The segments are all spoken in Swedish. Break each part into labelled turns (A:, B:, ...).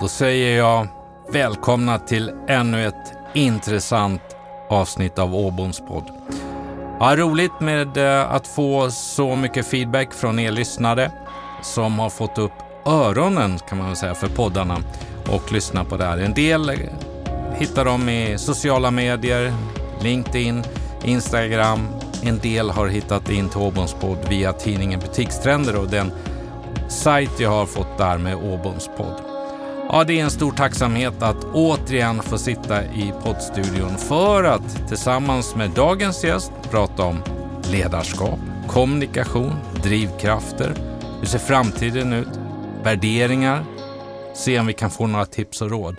A: Då säger jag välkomna till ännu ett intressant avsnitt av Åboms podd. Ja, roligt med eh, att få så mycket feedback från er lyssnare som har fått upp öronen kan man väl säga för poddarna och lyssna på det här. En del hittar dem i sociala medier, LinkedIn, Instagram. En del har hittat in till Åboms podd via tidningen Butikstrender och den sajt jag har fått där med Åboms podd. Ja, det är en stor tacksamhet att återigen få sitta i poddstudion för att tillsammans med dagens gäst prata om ledarskap, kommunikation, drivkrafter, hur ser framtiden ut, värderingar, se om vi kan få några tips och råd.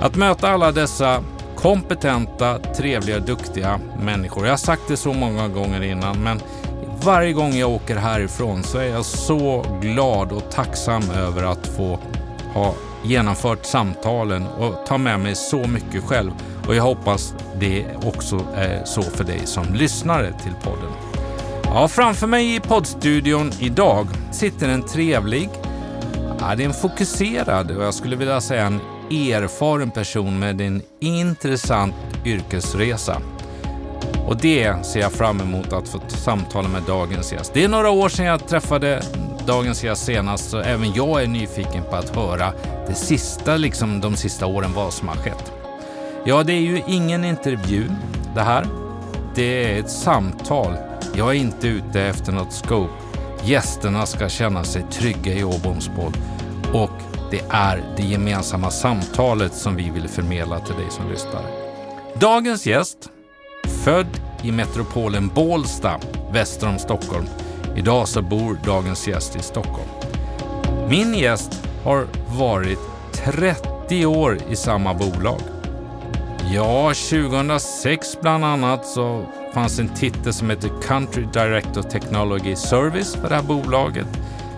A: Att möta alla dessa kompetenta, trevliga, duktiga människor. Jag har sagt det så många gånger innan, men varje gång jag åker härifrån så är jag så glad och tacksam över att få ha genomfört samtalen och ta med mig så mycket själv. Och jag hoppas det också är så för dig som lyssnare till podden. Ja, framför mig i poddstudion idag sitter en trevlig, ja, det är en fokuserad och jag skulle vilja säga en erfaren person med en intressant yrkesresa. Och det ser jag fram emot att få samtala med dagens gäst. Det är några år sedan jag träffade dagens gäst senast så även jag är nyfiken på att höra det sista, liksom de sista åren, vad som har skett. Ja, det är ju ingen intervju det här. Det är ett samtal. Jag är inte ute efter något scope. Gästerna ska känna sig trygga i Åboms podd och det är det gemensamma samtalet som vi vill förmedla till dig som lyssnar. Dagens gäst, född i metropolen Bålsta väster om Stockholm. Idag så bor dagens gäst i Stockholm. Min gäst har varit 30 år i samma bolag. Ja, 2006 bland annat så fanns en titel som heter Country Director Technology Service för det här bolaget.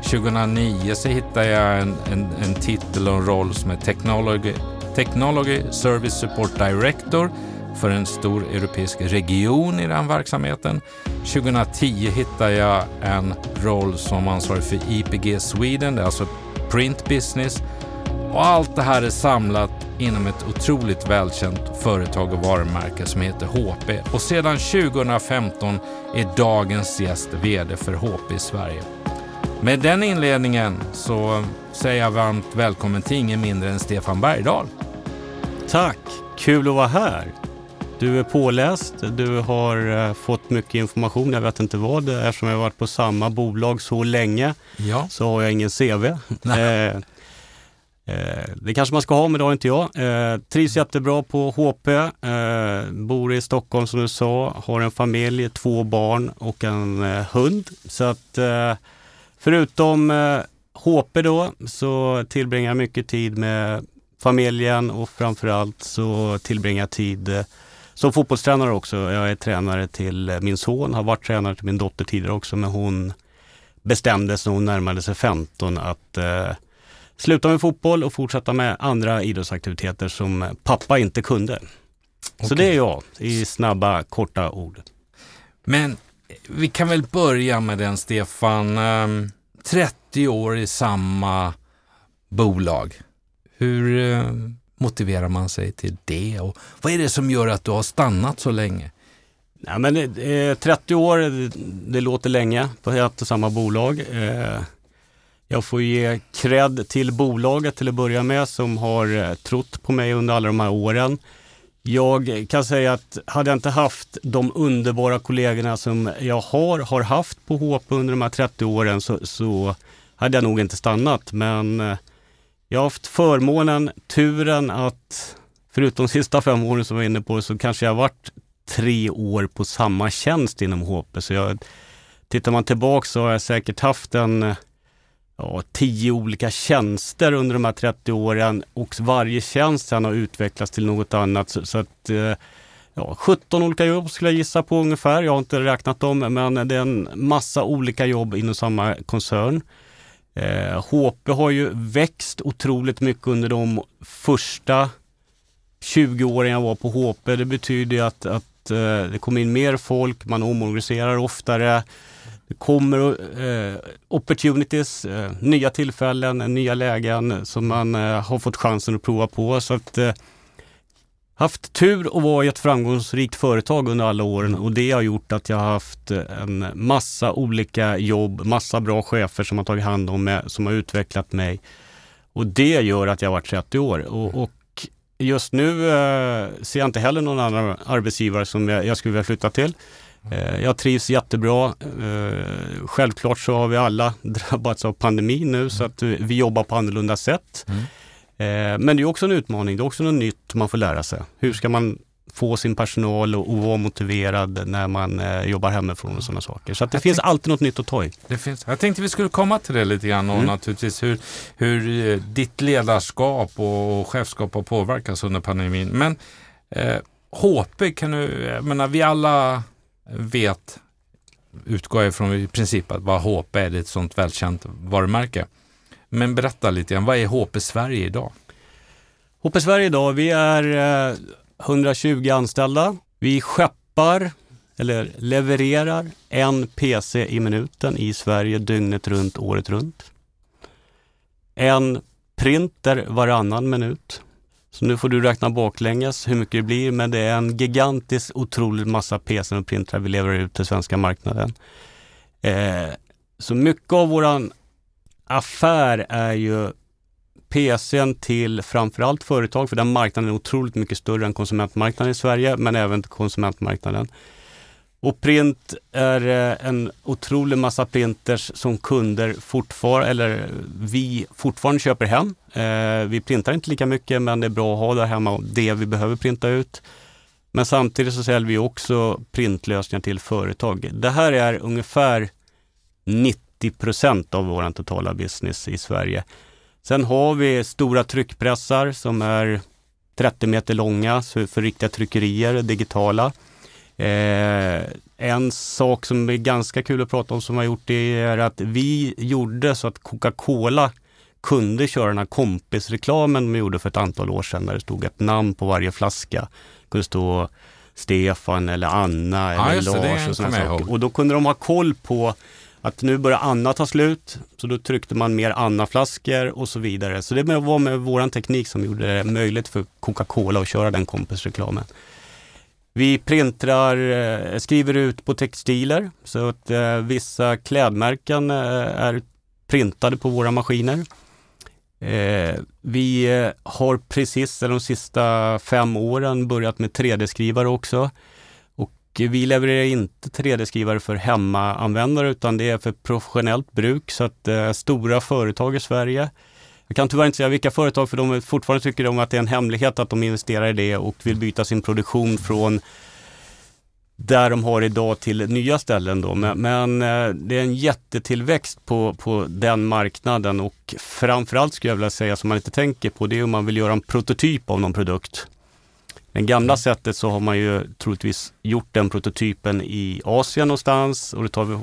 A: 2009 så hittade jag en, en, en titel och en roll som är Technology, Technology Service Support Director för en stor europeisk region i den verksamheten. 2010 hittade jag en roll som ansvarig för IPG Sweden, det är alltså print business. Och allt det här är samlat inom ett otroligt välkänt företag och varumärke som heter HP. Och sedan 2015 är dagens gäst VD för HP i Sverige. Med den inledningen så säger jag varmt välkommen till ingen mindre än Stefan Bergdahl.
B: Tack! Kul att vara här. Du är påläst, du har eh, fått mycket information, jag vet inte vad, eftersom jag har varit på samma bolag så länge ja. så har jag ingen CV. Eh, eh, det kanske man ska ha, men det har inte jag. Eh, trivs jättebra på HP, eh, bor i Stockholm som du sa, har en familj, två barn och en eh, hund. Så att förutom HP då så tillbringar jag mycket tid med familjen och framförallt så tillbringar jag tid som fotbollstränare också. Jag är tränare till min son, har varit tränare till min dotter tidigare också, men hon bestämde sig när hon närmade sig 15 att eh, sluta med fotboll och fortsätta med andra idrottsaktiviteter som pappa inte kunde. Okay. Så det är jag i snabba, korta ord.
A: Men vi kan väl börja med den Stefan. 30 ehm, år i samma bolag. Hur eh, motiverar man sig till det? Och vad är det som gör att du har stannat så länge?
B: Ja, men, eh, 30 år, det, det, låter länge på ett och samma bolag. Eh, jag får ge cred till bolaget till att börja med som har eh, trott på mig under alla de här åren. Jag kan säga att hade jag inte haft de underbara kollegorna som jag har, har haft på HP under de här 30 åren så, så hade jag nog inte stannat. Men eh, jag har haft förmånen, turen att förutom de sista fem åren som jag var inne på så kanske jag har varit tre år på samma tjänst inom HP. Så jag, tittar man tillbaka så har jag säkert haft en ja, tio olika tjänster under de här 30 åren och varje tjänst sen har utvecklats till något annat. Så, så att eh, ja, 17 olika jobb skulle jag gissa på ungefär. Jag har inte räknat dem, men det är en massa olika jobb inom samma koncern. Eh, HP har ju växt otroligt mycket under de första 20 åren jag var på HP. Det betyder att, att eh, det kommer in mer folk, man omorganiserar oftare. Det kommer eh, opportunities, eh, nya tillfällen, nya lägen som man eh, har fått chansen att prova på. Så att, eh, haft tur att vara i ett framgångsrikt företag under alla åren och det har gjort att jag har haft eh, en massa olika jobb, massa bra chefer som har tagit hand om mig, som har utvecklat mig. Och det gör att jag har varit 30 år. Och, och just nu eh, ser jag inte heller någon annan arbetsgivare som jag, jag skulle vilja flytta till. Eh, jag trivs jättebra. Eh, självklart så har vi alla drabbats av pandemin nu så att vi jobbar på annorlunda sätt. Mm. Eh, men det är också en utmaning, det är också något nytt man får lära sig. Hur ska man få sin personal och, vara motiverad när man jobbar hemifrån och sådana saker. Så att det jag finns tänkte, alltid något nytt att ta i.
A: Det finns, jag tänkte vi skulle komma till det lite grann och mm. naturligtvis hur, hur ditt ledarskap och chefskap har påverkats under pandemin. Men eh, HP kan du, jag menar vi alla vet, utgår ifrån i princip att vad HP är, det är ett sånt välkänt varumärke. Men berätta lite grann, vad är HP Sverige idag?
B: HP Sverige idag, vi är eh, 120 anställda. Vi skeppar eller levererar en PC i minuten i Sverige dygnet runt, året runt. En printer varannan minut. Så nu får du räkna baklänges hur mycket det blir, men det är en gigantisk otrolig massa PC och printrar vi levererar ut till svenska marknaden. Eh, så mycket av våran affär är ju PCn till framförallt företag, för den marknaden är otroligt mycket större än konsumentmarknaden i Sverige, men även till konsumentmarknaden. Och print är eh, en otrolig massa printers som kunder fortfarande, eller vi fortfarande köper hem. Eh, vi printar inte lika mycket men det är bra att ha där hemma det vi behöver printa ut. Men samtidigt så säljer vi också printlösningar till företag. Det här är ungefär 90 procent av vår totala business i Sverige. Sen har vi stora tryckpressar som är 30 meter långa för riktiga tryckerier, digitala. Eh, en sak som är ganska kul att prata om som har gjort det är att vi gjorde så att Coca-Cola kunde köra den här kompisreklamen de gjorde för ett antal år sedan där det stod ett namn på varje flaska. Det kunde stå Stefan eller Anna eller ja, Lars och sådana saker. Och då kunde de ha koll på att nu börjar Anna ta slut, så då tryckte man mer Anna-flaskor och så vidare. Så det var med vår teknik som gjorde det möjligt för Coca-Cola att köra den kompisreklamen. Vi printrar, eh, skriver ut på textiler så att eh, vissa klädmärken eh, är printade på våra maskiner. Eh, vi eh, har precis de sista fem åren börjat med 3D-skrivare också. Vi levererar inte 3D-skrivare för hemmaanvändare utan det är för professionellt bruk så att eh, stora företag i Sverige jag kan tyvärr inte säga vilka företag för de fortfarande tycker de att det är en hemlighet att de investerar i det och vill byta sin produktion från där de har idag till nya ställen då. Men, men, eh, det är en jättetillväxt på, på den marknaden och framförallt skulle jag vilja säga som man inte tänker på det är om man vill göra en prototyp av någon produkt. Det gamla sättet så har man ju troligtvis gjort den prototypen i Asien någonstans och det tar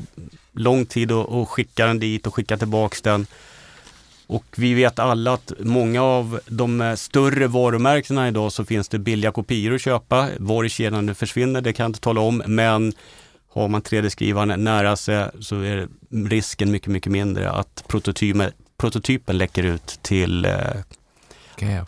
B: lång tid att, att skicka den dit och skicka tillbaks den. Och vi vet alla att många av de större varumärkena idag så finns det billiga kopior att köpa. Var i kedjan det försvinner, det kan jag inte tala om, men har man 3D-skrivaren nära sig så är risken mycket, mycket mindre att prototypen, prototypen läcker ut till eh,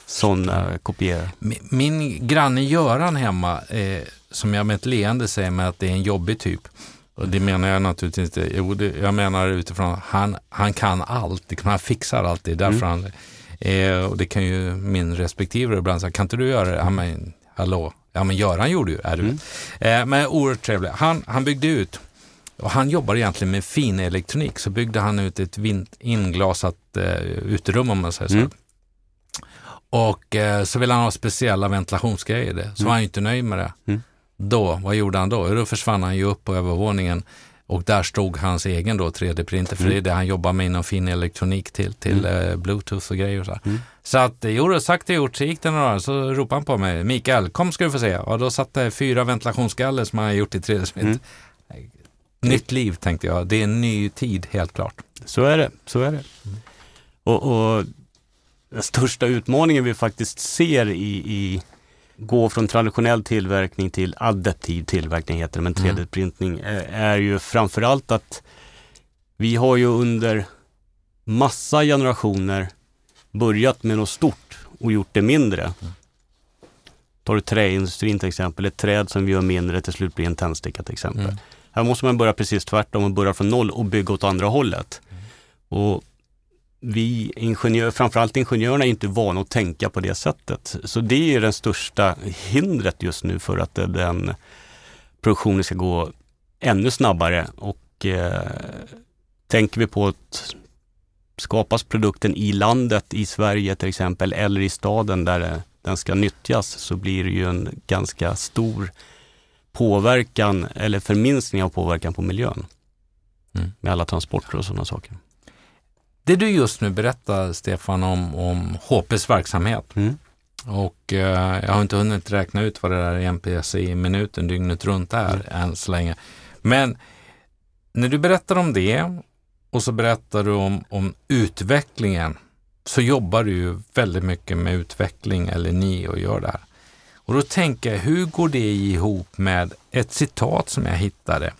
B: sådana kopior.
A: Min, min granne Göran hemma, eh, som jag med ett leende säger med att det är en jobbig typ, och det menar jag naturligtvis inte. Jo, det, jag menar utifrån att han, han kan allt. Han fixar allt. Det är därför mm. han... Eh, och det kan ju min respektive ibland säga, kan inte du göra det? Ja, men, hallå? Ja, men Göran gjorde ju är mm. eh, Men oerhört trevlig. Han, han byggde ut och han jobbar egentligen med fin elektronik. Så byggde han ut ett vind, inglasat eh, uterum om man säger så. Mm. Och eh, så ville han ha speciella ventilationsgrejer i det. Så mm. var han inte nöjd med det. Mm. Då, vad gjorde han då? Då försvann han ju upp på övervåningen och där stod hans egen då 3D-printer, för mm. det är det han jobbar med inom fin elektronik till, till mm. eh, bluetooth och grejer och så. Mm. Så att, jo, sagt och gjort, så gick det några år, så ropade han på mig, Mikael, kom ska du få se. Och då satt det fyra ventilationsgaller som han gjort i 3D-smitt. Mm. Nytt liv tänkte jag, det är en ny tid helt klart.
B: Så är det, så är det. Mm. Och, och, den största utmaningen vi faktiskt ser i, i gå från traditionell tillverkning till additiv tillverkning, heter det, men 3D-printning mm. är ju framförallt att Vi har ju under massa generationer börjat med något stort och gjort det mindre. Tar du träindustrin till exempel, ett träd som vi gör mindre till slut blir en tändsticka till exempel. Mm. Här måste man börja precis tvärtom och börja från noll och bygga åt andra hållet. Mm. Och vi ingenjörer, framförallt ingenjörerna, är inte vana att tänka på det sättet. Så det är det största hindret just nu för att den produktionen ska gå ännu snabbare. Och eh, tänker vi på att skapas produkten i landet, i Sverige till exempel, eller i staden där den ska nyttjas, så blir det ju en ganska stor påverkan eller förminskning av påverkan på miljön. Mm. Med alla transporter och sådana saker.
A: Det du just nu berättar, Stefan, om, om HPs verksamhet. Mm. Och eh, jag har inte hunnit räkna ut vad det där MPS i minuten dygnet runt är mm. än så länge. Men när du berättar om det och så berättar du om, om utvecklingen så jobbar du ju väldigt mycket med utveckling, eller ni, och gör det här. Och då tänker jag, hur går det ihop med ett citat som jag hittade?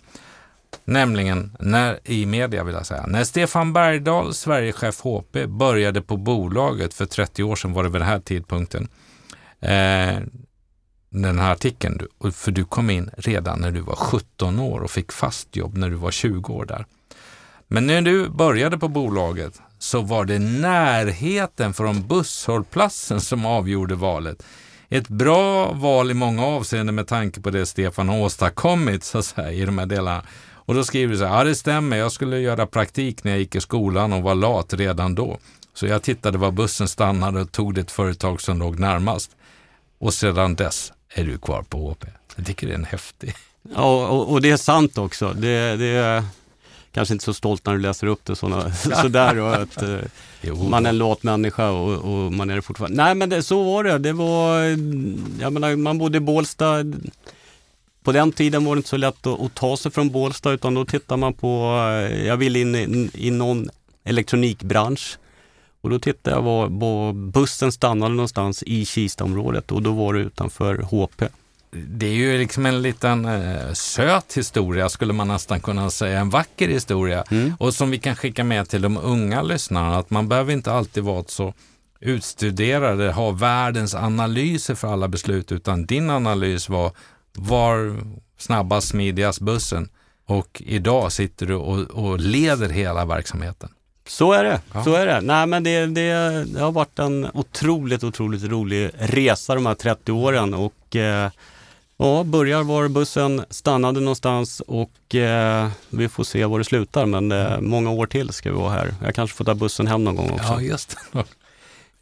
A: Nämligen när, i media vill jag säga. När Stefan Bergdahl, Sverigechef HP, började på bolaget för 30 år sedan var det vid den här tidpunkten. Eh, den här artikeln, för du kom in redan när du var 17 år och fick fast jobb när du var 20 år där. Men när du började på bolaget så var det närheten från busshållplatsen som avgjorde valet. Ett bra val i många avseenden med tanke på det Stefan har åstadkommit så att säga, i de här delarna. Och då skriver du så här, ja det stämmer, jag skulle göra praktik när jag gick i skolan och var lat redan då. Så jag tittade var bussen stannade och tog det företag som låg närmast. Och sedan dess är du kvar på HP. Jag tycker det är en häftig.
B: Ja, och, och det är sant också. Det, det, kanske inte så stolt när du läser upp det såna, sådär och att eh, man är en lat människa och, och, man är det fortfarande. Nej men det, så var det. Det var, jag menar man bodde i Bålsta. På den tiden var det inte så lätt att, att ta sig från Bålsta utan då tittar man på, eh, jag ville in i, i någon elektronikbransch. Och då tittade jag var, var bussen stannade någonstans i Kistaområdet och då var det utanför HP
A: det är ju liksom en liten eh, söt historia, skulle man nästan kunna säga, en vacker historia. Mm. Och som vi kan skicka med till de unga lyssnarna, att man behöver inte alltid vara så utstuderade, ha världens analyser för alla beslut, utan din analys var var snabbast, smidigast bussen? Och idag sitter du och, och leder hela verksamheten.
B: Så är det, ja. så är det. Nej men det, det, det, har varit en otroligt, otroligt rolig resa de här 30 åren och eh, Ja, börjar var bussen stannade någonstans och eh, vi får se var det slutar. Men eh, många år till ska vi vara här. Jag kanske får ta bussen hem någon gång också.
A: Ja, just det.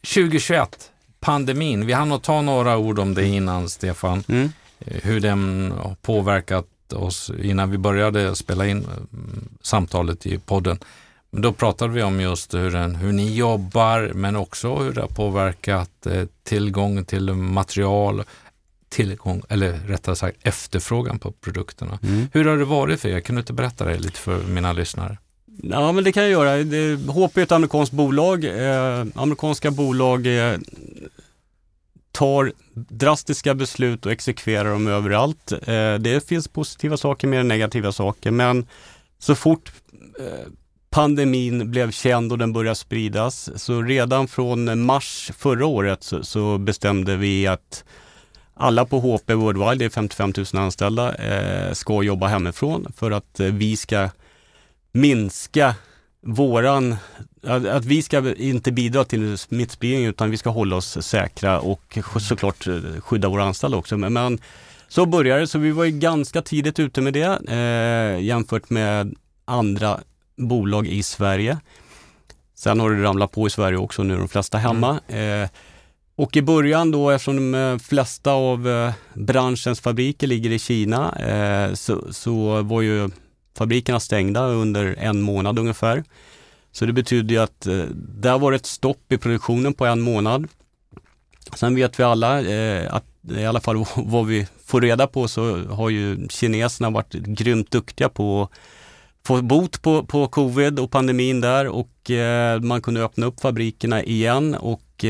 A: 2021, pandemin. Vi hann ta några ord om det innan, Stefan. Mm. Eh, hur den har påverkat oss innan vi började spela in mm, samtalet i podden. Då pratade vi om just hur, den, hur ni jobbar, men också hur det har påverkat eh, tillgången till material, tillgång, eller rättare sagt efterfrågan på produkterna. Mm. Hur har det varit för er? Kan du inte berätta det lite för mina lyssnare?
B: Ja, men det kan jag göra. HP är ett amerikanskt bolag. Eh, amerikanska bolag eh, tar drastiska beslut och exekverar dem överallt. Eh, det finns positiva saker med negativa saker, men så fort eh, pandemin blev känd och den började spridas, så redan från mars förra året så, så bestämde vi att alla på HP Worldwide, det är 55 000 anställda, eh, ska jobba hemifrån för att eh, vi ska minska våran, att vi ska inte bidra till smittspridning utan vi ska hålla oss säkra och såklart eh, skydda våra anställda också. Men, men så började det, så vi var ju ganska tidigt ute med det eh, jämfört med andra bolag i Sverige. Sen har det ramlat på i Sverige också, nu är de flesta hemma. Mm. Eh, och i början då, eftersom de eh, flesta av eh, branschens fabriker ligger i Kina, eh, så, så var ju fabrikerna stängda under en månad ungefär. Så det betyder ju att eh, där var det ett stopp i produktionen på en månad. Sen vet vi alla eh, att i alla fall vad vi får reda på så har ju kineserna varit grymt duktiga på att få bot på, på covid och pandemin där och eh, man kunde öppna upp fabrikerna igen och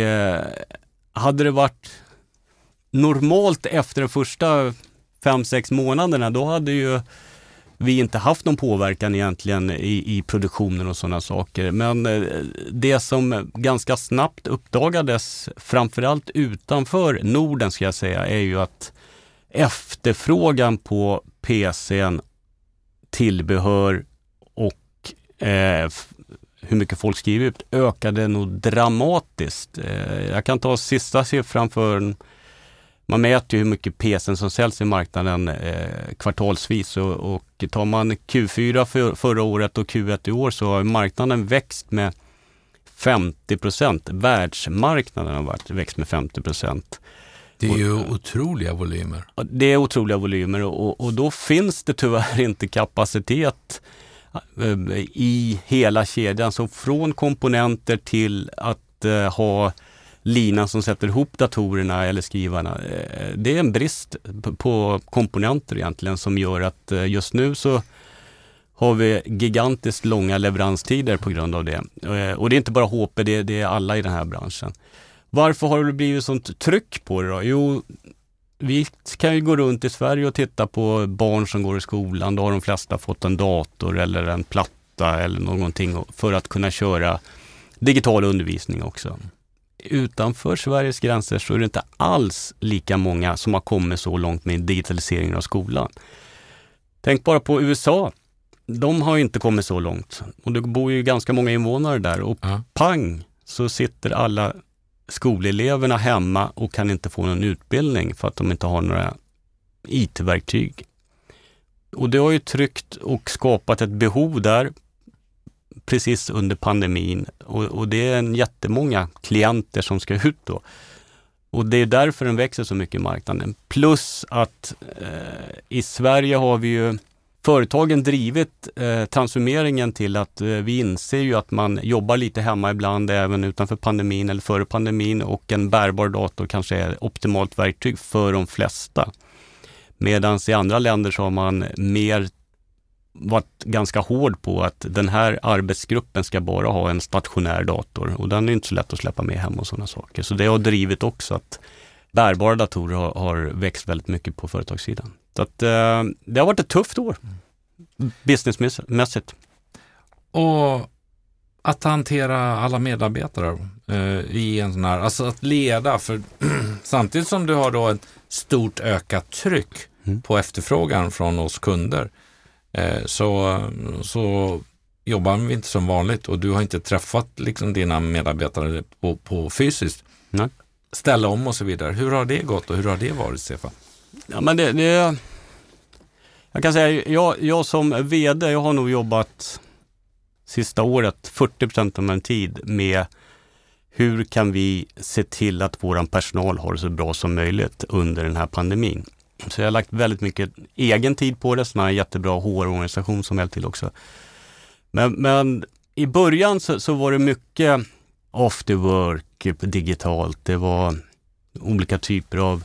B: hade det varit normalt efter de första fem sex månaderna, då hade ju vi inte haft någon påverkan egentligen i, i produktionen och sådana saker. Men eh, det som ganska snabbt uppdagades, framförallt utanför Norden ska jag säga, är ju att efterfrågan på PCn, tillbehör och eh, hur mycket folk skriver ut ökade nog dramatiskt. Eh, jag kan ta sista siffran för man mäter ju hur mycket PCn som säljs i marknaden eh, kvartalsvis och, och tar man Q4 för, förra året och Q1 i år så har marknaden växt med 50 procent. Världsmarknaden har varit, växt med 50 procent.
A: Det är ju otroliga volymer.
B: Det är otroliga volymer och, och då finns det tyvärr inte kapacitet eh, i hela kedjan. Så från komponenter till att uh, ha linan som sätter ihop datorerna eller skrivarna. Eh, det är en brist på komponenter egentligen som gör att eh, just nu så har vi gigantiskt långa leveranstider på grund av det. Eh, och det är inte bara HP, det, det är alla i den här branschen. Varför har det blivit sånt tryck på det då? Jo, vi kan ju gå runt i Sverige och titta på barn som går i skolan. Då har de flesta fått en dator eller en platta eller någonting för att kunna köra digital undervisning också utanför Sveriges gränser så är det inte alls lika många som har kommit så långt med digitaliseringen av skolan. Tänk bara på USA. De har inte kommit så långt och det bor ju ganska många invånare där och ja. pang så sitter alla skoleleverna hemma och kan inte få någon utbildning för att de inte har några IT-verktyg. Och det har ju tryckt och skapat ett behov där precis under pandemin och, och, det är en jättemånga klienter som ska ut då. Och det är därför den växer så mycket i marknaden. Plus att eh, i Sverige har vi ju företagen drivit eh, transformeringen till att eh, vi inser ju att man jobbar lite hemma ibland även utanför pandemin eller före pandemin och en bärbar dator kanske är optimalt verktyg för de flesta. Medan i andra länder så har man mer varit ganska hård på att den här arbetsgruppen ska bara ha en stationär dator och den är inte så lätt att släppa med hem och sådana saker. Så det har drivit också att bärbara datorer har, har växt väldigt mycket på företagssidan. Så att, eh, det har varit ett tufft år businessmässigt.
A: Och att hantera alla medarbetare eh, i en sån här, alltså att leda, för samtidigt som du har då ett stort ökat tryck mm. på efterfrågan från oss kunder så, så jobbar vi inte som vanligt och du har inte träffat liksom dina medarbetare på, på fysiskt. Nej. Ställa om och så vidare. Hur har det gått och hur har det varit, Stefan?
B: Ja, men det, det, jag kan säga, jag, jag som VD, jag har nog jobbat sista året 40 procent av min tid med hur kan vi se till att vår personal har det så bra som möjligt under den här pandemin. Så jag har lagt väldigt mycket egen tid på det, så har en jättebra HR-organisation som hjälpt till också. Men, men i början så, så, var det mycket after work digitalt. Det var olika typer av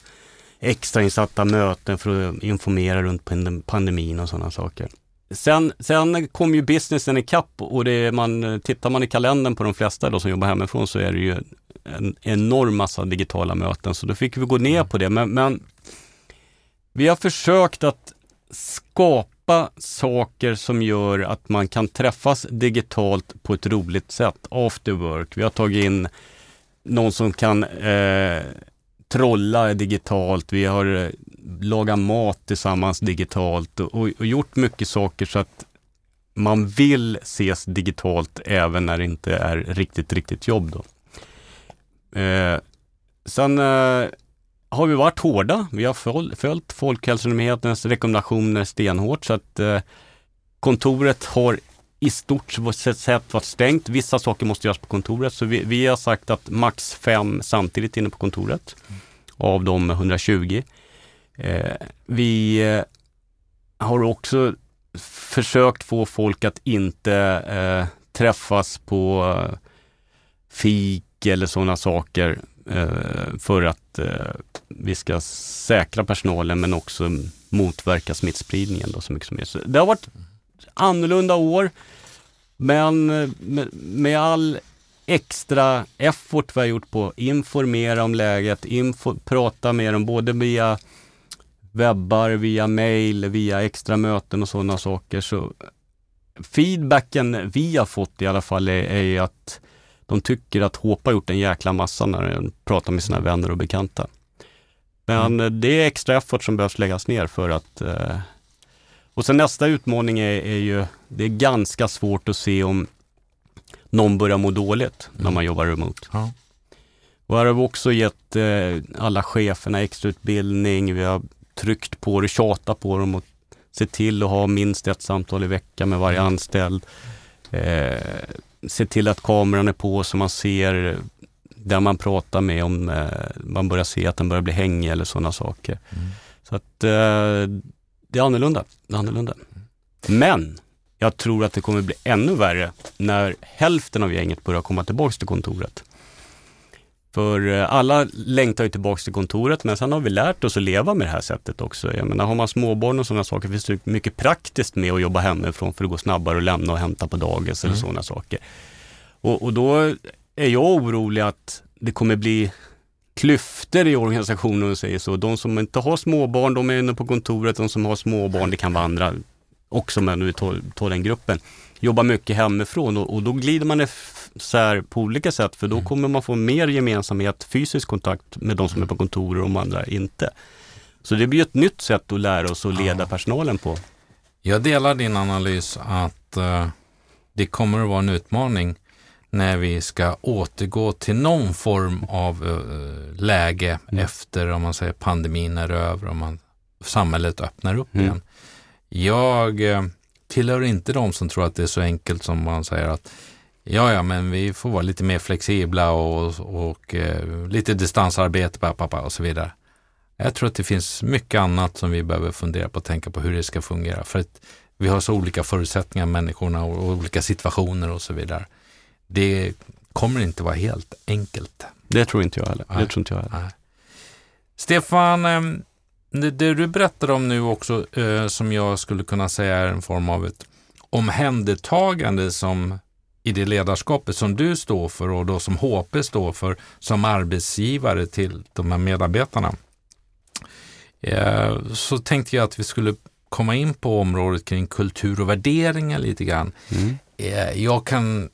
B: extrainsatta möten för att informera runt pandemin och sådana saker. Sen, sen kom ju businessen ikapp och det man, tittar man i kalendern på de flesta då som jobbar hemifrån så är det ju en enorm massa digitala möten. Så då fick vi gå ner på det. Men, men vi har försökt att skapa saker som gör att man kan träffas digitalt på ett roligt sätt, after work. Vi har tagit in någon som kan eh, trolla digitalt. Vi har eh, lagat mat tillsammans digitalt och, och, gjort mycket saker så att man vill ses digitalt även när det inte är riktigt, riktigt jobb. Då. Eh, sen eh, har vi varit hårda. Vi har följt Folkhälsomyndighetens rekommendationer stenhårt så att eh, kontoret har i stort sett varit stängt. Vissa saker måste göras på kontoret så vi, vi har sagt att max fem samtidigt inne på kontoret mm. av de 120. Eh, vi eh, har också försökt få folk att inte eh, träffas på eh, fik eller sådana saker Eh, för att eh, vi ska säkra personalen men också motverka smittspridningen då så mycket som möjligt. Det har varit annorlunda år men eh, med, med all extra effort vi har gjort på att informera om läget, info, prata med dem både via webbar, via mail, via extra möten och sådana saker. Så feedbacken vi har fått i alla fall är, är att de tycker att HP har gjort en jäkla massa när de pratar med sina vänner och bekanta. Men mm. det är extra effort som behövs läggas ner för att eh, och sen nästa utmaning är, är, ju, det är ganska svårt att se om någon börjar må dåligt mm. när man jobbar remote. Ja. Och här har vi också gett eh, alla cheferna extrautbildning. Vi har tryckt på det, tjatat på dem och se till att ha minst ett samtal i veckan med varje mm. anställd. Eh, se till att kameran är på så man ser där man pratar med om eh, man börjar se att den börjar bli hängig eller sådana saker. Mm. Så att eh, det är annorlunda. Det är annorlunda. Men jag tror att det kommer bli ännu värre när hälften av gänget börjar komma tillbaks till kontoret. För eh, alla längtar ju tillbaks till kontoret men sen har vi lärt oss att leva med det här sättet också. Jag menar, har man småbarn och sådana saker finns det mycket praktiskt med att jobba hemifrån för att gå snabbare och lämna och hämta på dagis mm. eller sådana saker. Och, och då är jag orolig att det kommer bli klyftor i organisationen om man säger så. De som inte har småbarn, de är inne på kontoret. De som har småbarn, det kan vara andra också, men vi tar, tar den gruppen, jobbar mycket hemifrån och, och då glider man isär på olika sätt för då mm. kommer man få mer gemensamhet, fysisk kontakt med de som är på kontoret och de andra inte. Så det blir ett nytt sätt att lära oss att leda ja. personalen på.
A: Jag delar din analys att uh, det kommer att vara en utmaning när vi ska återgå till någon form av uh, läge mm. efter, om man säger pandemin är över, om man, samhället öppnar upp mm. igen. Jag uh, tillhör inte de som tror att det är så enkelt som man säger att ja, ja, men vi får vara lite mer flexibla och, och uh, lite distansarbete pappa, och så vidare. Jag tror att det finns mycket annat som vi behöver fundera på och tänka på hur det ska fungera. För att vi har så olika förutsättningar, människorna och, och olika situationer och så vidare det kommer inte vara helt enkelt.
B: Det tror inte jag heller. Det tror inte jag heller.
A: Stefan, ehm, det, det, du berättar om nu också, eh, som jag skulle kunna säga är en form av ett omhändertagande som i det ledarskapet som du står för och då som HP står för som arbetsgivare till de här medarbetarna. Eh, så tänkte jag att vi skulle komma in på området kring kultur och värderingar lite grann. Mm. Eh, jag kan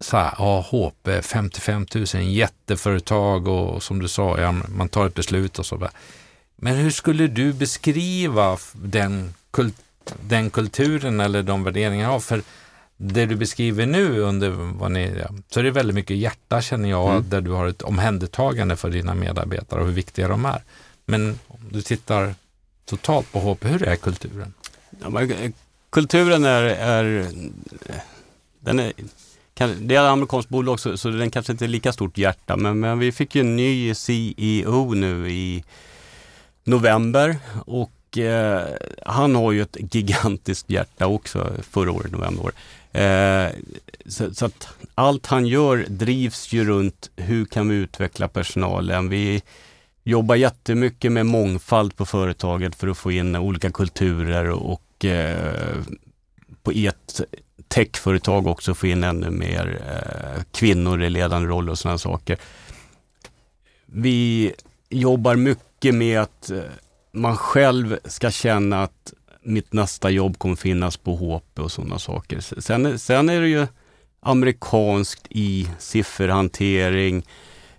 A: så här, HP, 55 000, jätteföretag och som du sa, ja, man tar ett beslut och så. Men hur skulle du beskriva den, kult, den kulturen eller de värderingarna? För det du beskriver nu under vad ni, så är det väldigt mycket hjärta känner jag, mm. där du har ett omhändertagande för dina medarbetare och hur viktiga de är. Men om du tittar totalt på HP, hur är kulturen?
B: Ja, men, kulturen är, är, den är det är ett amerikanskt bolag så, så den kanske inte är lika stort hjärta men, men vi fick ju en ny CEO nu i november och eh, han har ju ett gigantiskt hjärta också förra året, november. Eh, så, så, att allt han gör drivs ju runt hur kan vi utveckla personalen. Vi jobbar jättemycket med mångfald på företaget för att få in olika kulturer och eh, på ett techföretag också få in ännu mer eh, kvinnor i ledande roller och sådana saker. Vi jobbar mycket med att eh, man själv ska känna att mitt nästa jobb kommer finnas på HP och sådana saker. Sen, sen är det ju amerikanskt i sifferhantering,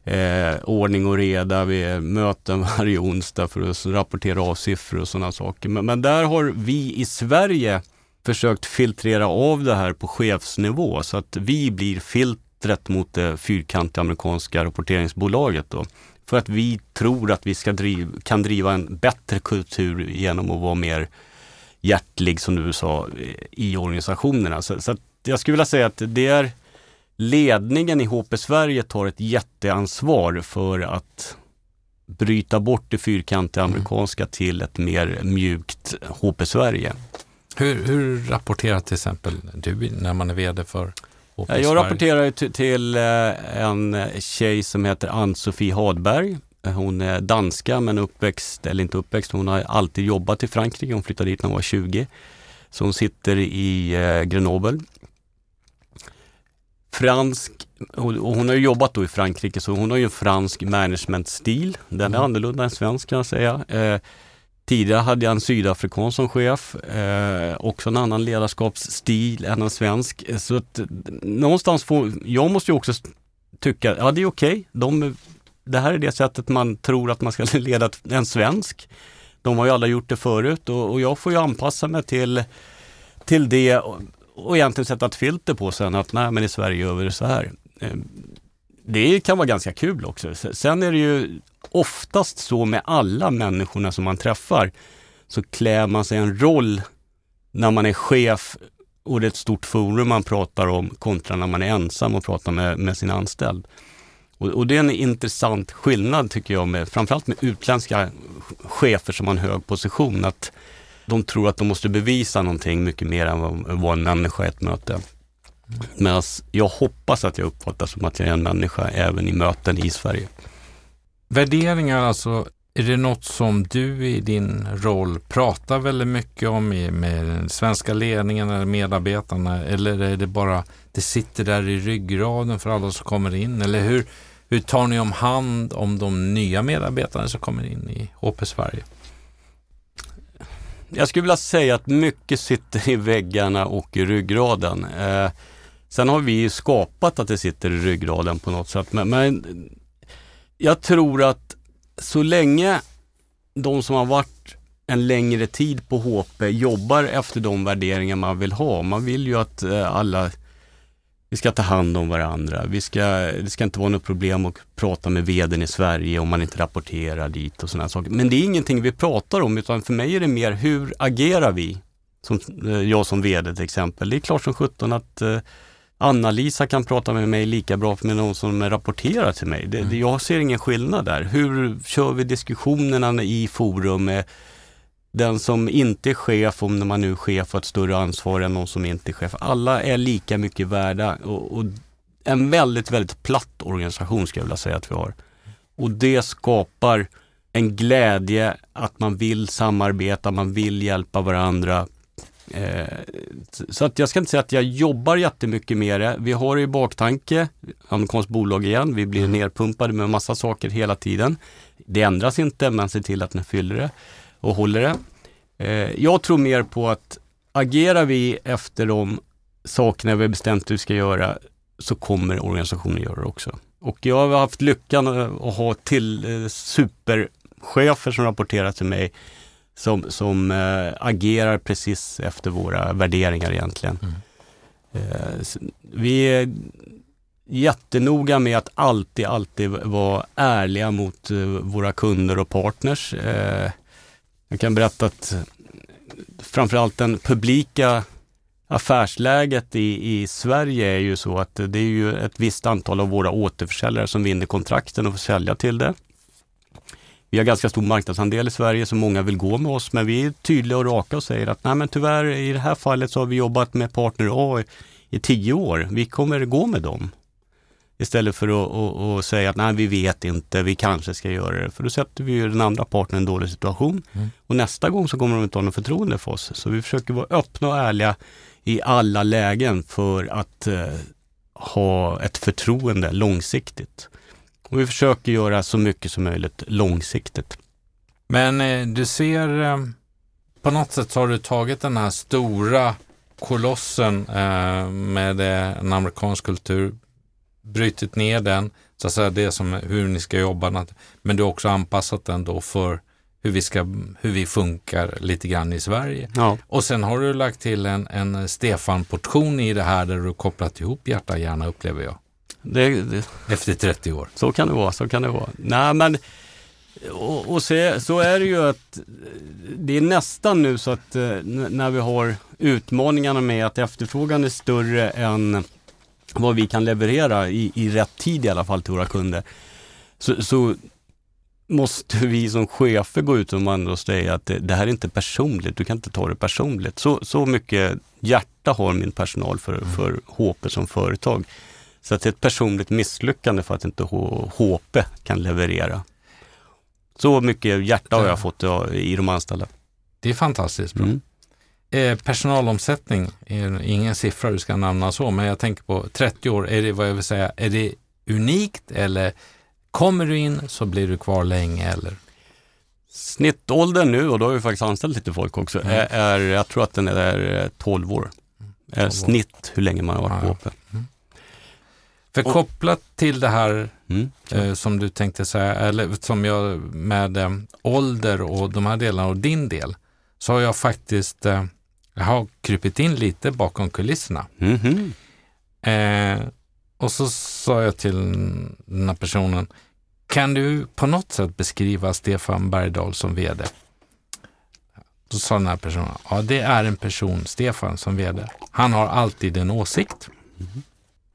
B: eh, ordning och reda. Vi möten varje onsdag för att rapportera av siffror och sådana saker. Men, men där har vi i Sverige försökt filtrera av det här på chefsnivå så att vi blir filtret mot det fyrkantiga amerikanska rapporteringsbolaget. Då. För att vi tror att vi ska driv, kan driva en bättre kultur genom att vara mer hjärtlig, som du sa, i organisationerna. Så, så jag skulle vilja säga att det är ledningen i HP Sverige tar ett jätteansvar för att bryta bort det fyrkantiga mm. amerikanska till ett mer mjukt HP Sverige.
A: Hur, hur rapporterar till exempel du när man är VD för HP
B: Jag rapporterar till eh, en tjej som heter Ann-Sofie Hadberg. Hon är danska men uppväxt, eller inte uppväxt, hon har alltid jobbat i Frankrike. Hon flyttade dit när hon var 20. Så hon sitter i eh, Grenoble. Fransk, och hon har jobbat då i Frankrike så hon har ju en fransk managementstil. Den är mm. annorlunda än svensk kan jag säga. Tidigare hade jag en sydafrikan som chef, eh, också en annan ledarskapsstil än en svensk. Så att, någonstans får, jag måste ju också tycka, ja det är okej, okay. det här är det sättet man tror att man ska leda en svensk. De har ju alla gjort det förut och, och jag får ju anpassa mig till, till det och, och egentligen sätta ett filter på sen att nej men i Sverige gör vi det så här. Eh, det kan vara ganska kul också. Sen är det ju oftast så med alla människorna som man träffar så klär man sig en roll när man är chef och det är ett stort forum man pratar om kontra när man är ensam och pratar med, med sin anställd. Och, och, det är en intressant skillnad tycker jag, med, framförallt med utländska chefer som har en hög position, att de tror att de måste bevisa någonting mycket mer än vad, vad en människa är ett möte. Medan jag hoppas att jag uppfattas som att jag är en människa även i möten i Sverige.
A: Värderingar alltså, är det något som du i din roll pratar väldigt mycket om med den svenska ledningen eller medarbetarna eller är det bara, det sitter där i ryggraden för alla som kommer in eller hur, hur tar ni om hand om de nya medarbetarna som kommer in i HP Sverige?
B: Jag skulle vilja säga att mycket sitter i väggarna och i ryggraden. Eh, sen har vi skapat att det sitter i ryggraden på något sätt. Men, men jag tror att så länge de som har varit en längre tid på HP jobbar efter de värderingar man vill ha. Man vill ju att eh, alla vi ska ta hand om varandra. Vi ska, det ska inte vara något problem att prata med veden i Sverige om man inte rapporterar dit och sådana saker. Men det är ingenting vi pratar om utan för mig är det mer hur agerar vi? Som, eh, jag som vd till exempel. Det är klart som sjutton att eh, Anna-Lisa kan prata med mig lika bra med någon som rapporterar till mig. Det, mm. Jag ser ingen skillnad där. Hur kör vi diskussionerna i forum med den som inte är chef, om när man nu är chef, har ett större ansvar än någon som inte är chef. Alla är lika mycket värda och, och en väldigt, väldigt platt organisation skulle jag vilja säga att vi har. Och det skapar en glädje att man vill samarbeta, man vill hjälpa varandra. Eh, så att jag ska inte säga att jag jobbar jättemycket med det. Vi har i baktanke, amerikanskt bolag igen, vi blir mm. nerpumpade med massa saker hela tiden. Det ändras inte, man ser till att den fyller det och håller det. Eh, jag tror mer på att agerar vi efter de sakerna vi har bestämt att vi ska göra så kommer organisationen göra det också. Och jag har haft lyckan att ha till eh, superchefer som rapporterar till mig som, som äh, agerar precis efter våra värderingar egentligen. Mm. Äh, vi är jättenoga med att alltid, alltid vara ärliga mot äh, våra kunder och partners. jag kan berätta att framförallt den publika affärsläget i, i Sverige är ju så att det är ju ett visst antal av våra återförsäljare som vinner kontrakten och får sälja till det. Vi har ganska stor marknadsandel i Sverige så många vill gå med oss men vi är tydliga och raka och säger att nej men tyvärr i det här fallet så har vi jobbat med partner A i, tio år. Vi kommer gå med dem. Istället för att och, och säga att nej vi vet inte, vi kanske ska göra det. För då sätter vi ju den andra partnern i en dålig situation. Mm. Och nästa gång så kommer de inte ha något förtroende för oss. Så vi försöker vara öppna och ärliga i alla lägen för att eh, ha ett förtroende långsiktigt. Och vi försöker göra så mycket som möjligt långsiktigt.
A: Men eh, du ser, eh, på något sätt har du tagit den här stora kolossen eh, med en amerikansk kultur, brutit ner den, så att säga det som hur ni ska jobba, men du har också anpassat den då för hur vi, ska, hur vi funkar lite grann i Sverige. Ja. Och sen har du lagt till en, en Stefan-portion i det här där du kopplat ihop hjärta och hjärna upplever jag. Det, det, Efter 30 år.
B: Så kan det vara, så kan det vara. Nej men och, och se, så är det ju att det är nästan nu så att eh, när vi har utmaningarna med att efterfrågan är större än vad vi kan leverera i, i rätt tid i alla fall till våra kunder. Så, så måste vi som chefer gå ut och säga att det, det, här är inte personligt, du kan inte ta det personligt. Så, så mycket hjärta har min personal för, mm. för HP som företag. Så att det är ett personligt misslyckande för att inte HP kan leverera. Så mycket hjärta har jag fått i de anställda.
A: Det är fantastiskt bra. Mm. Eh, personalomsättning är ingen siffra du ska nämna så, men jag tänker på 30 år, är det vad jag vill säga, är det unikt eller kommer du in så blir du kvar länge eller?
B: Snittåldern nu, och då har vi faktiskt anställt lite folk också,
A: Mm.
B: är, är, jag tror att den är eh, 12 år. Är
A: 12 år.
B: snitt hur länge man har varit på
A: Ja. För kopplat till det här
B: Mm.
A: eh, som du tänkte säga, eller som jag med eh, ålder och de här delarna och din del, så har jag faktiskt eh, jag har krypit in lite bakom kulisserna.
B: Mhm.
A: Eh, och så sa jag till den här personen, kan du på något sätt beskriva Stefan Bergdahl som vd? Då sa den här personen, ja det är en person, Stefan, som vd. Han har alltid en åsikt.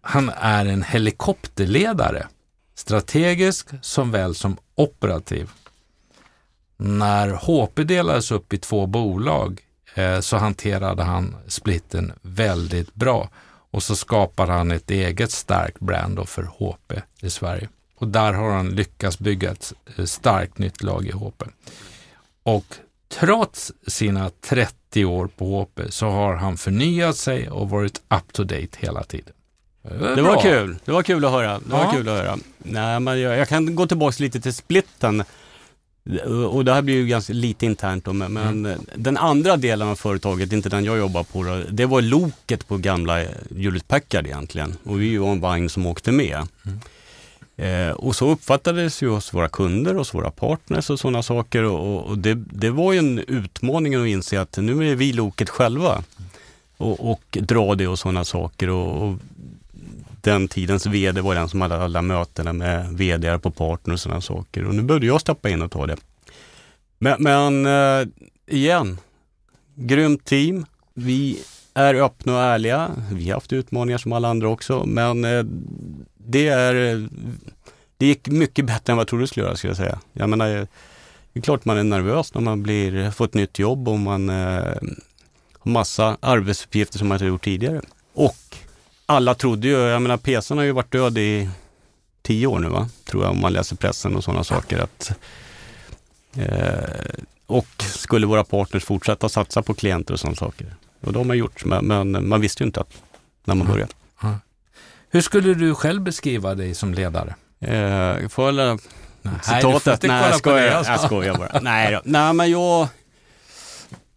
A: Han är en helikopterledare, strategisk som väl som operativ. När HP delades upp i två bolag eh, så hanterade han splitten väldigt bra och så skapade han ett eget starkt brand för HP i Sverige. Och där har han lyckats bygga ett eh, starkt nytt lag i HP. Och trots sina 30 år på HP så har han förnyat sig och varit up to date hela tiden.
B: Det var kul. Det var kul att höra. Det var
A: Ja.
B: kul att höra. Nej, men jag, jag kan gå tillbaka lite till splitten. Och det här blir ju ganska lite internt då, men,
A: Mm.
B: den andra delen av företaget, inte den jag jobbar på, då, det var loket på gamla Hewlett Packard egentligen. Och vi var en vagn som åkte med.
A: Mm.
B: Eh, och så uppfattades ju hos våra kunder, hos våra partners och sådana saker. Och, och det, det var ju en utmaning att inse att nu är det vi loket själva. Och, och dra det och sådana saker. Och, och den tidens vd var den som hade alla mötena med vd på partner och sådana saker. Och nu började jag steppa in och ta det. Men, men eh, igen, grymt team. Vi är öppna och ärliga. Vi har haft utmaningar som alla andra också, men eh, det är det gick mycket bättre än vad jag trodde det skulle göra, skulle jag säga. Jag menar, eh, det är klart man är nervös när man blir, eh, får ett nytt jobb och man eh, har massa arbetsuppgifter som man inte har gjort tidigare. Och alla trodde ju, jag menar PSN har ju varit död i tio år nu va, tror jag om man läser pressen och sådana saker. Att, eh, och skulle våra partners fortsätta satsa på klienter och sådana saker. Och det har man gjort, men, men man visste ju inte att när man
A: Mm.
B: började.
A: Hur skulle du själv beskriva dig som ledare?
B: Eh, får jag lära
A: Nej,
B: citatet? Nej, jag
A: det,
B: skojar,
A: alltså.
B: jag skojar bara. Nej, då. Nej, men jag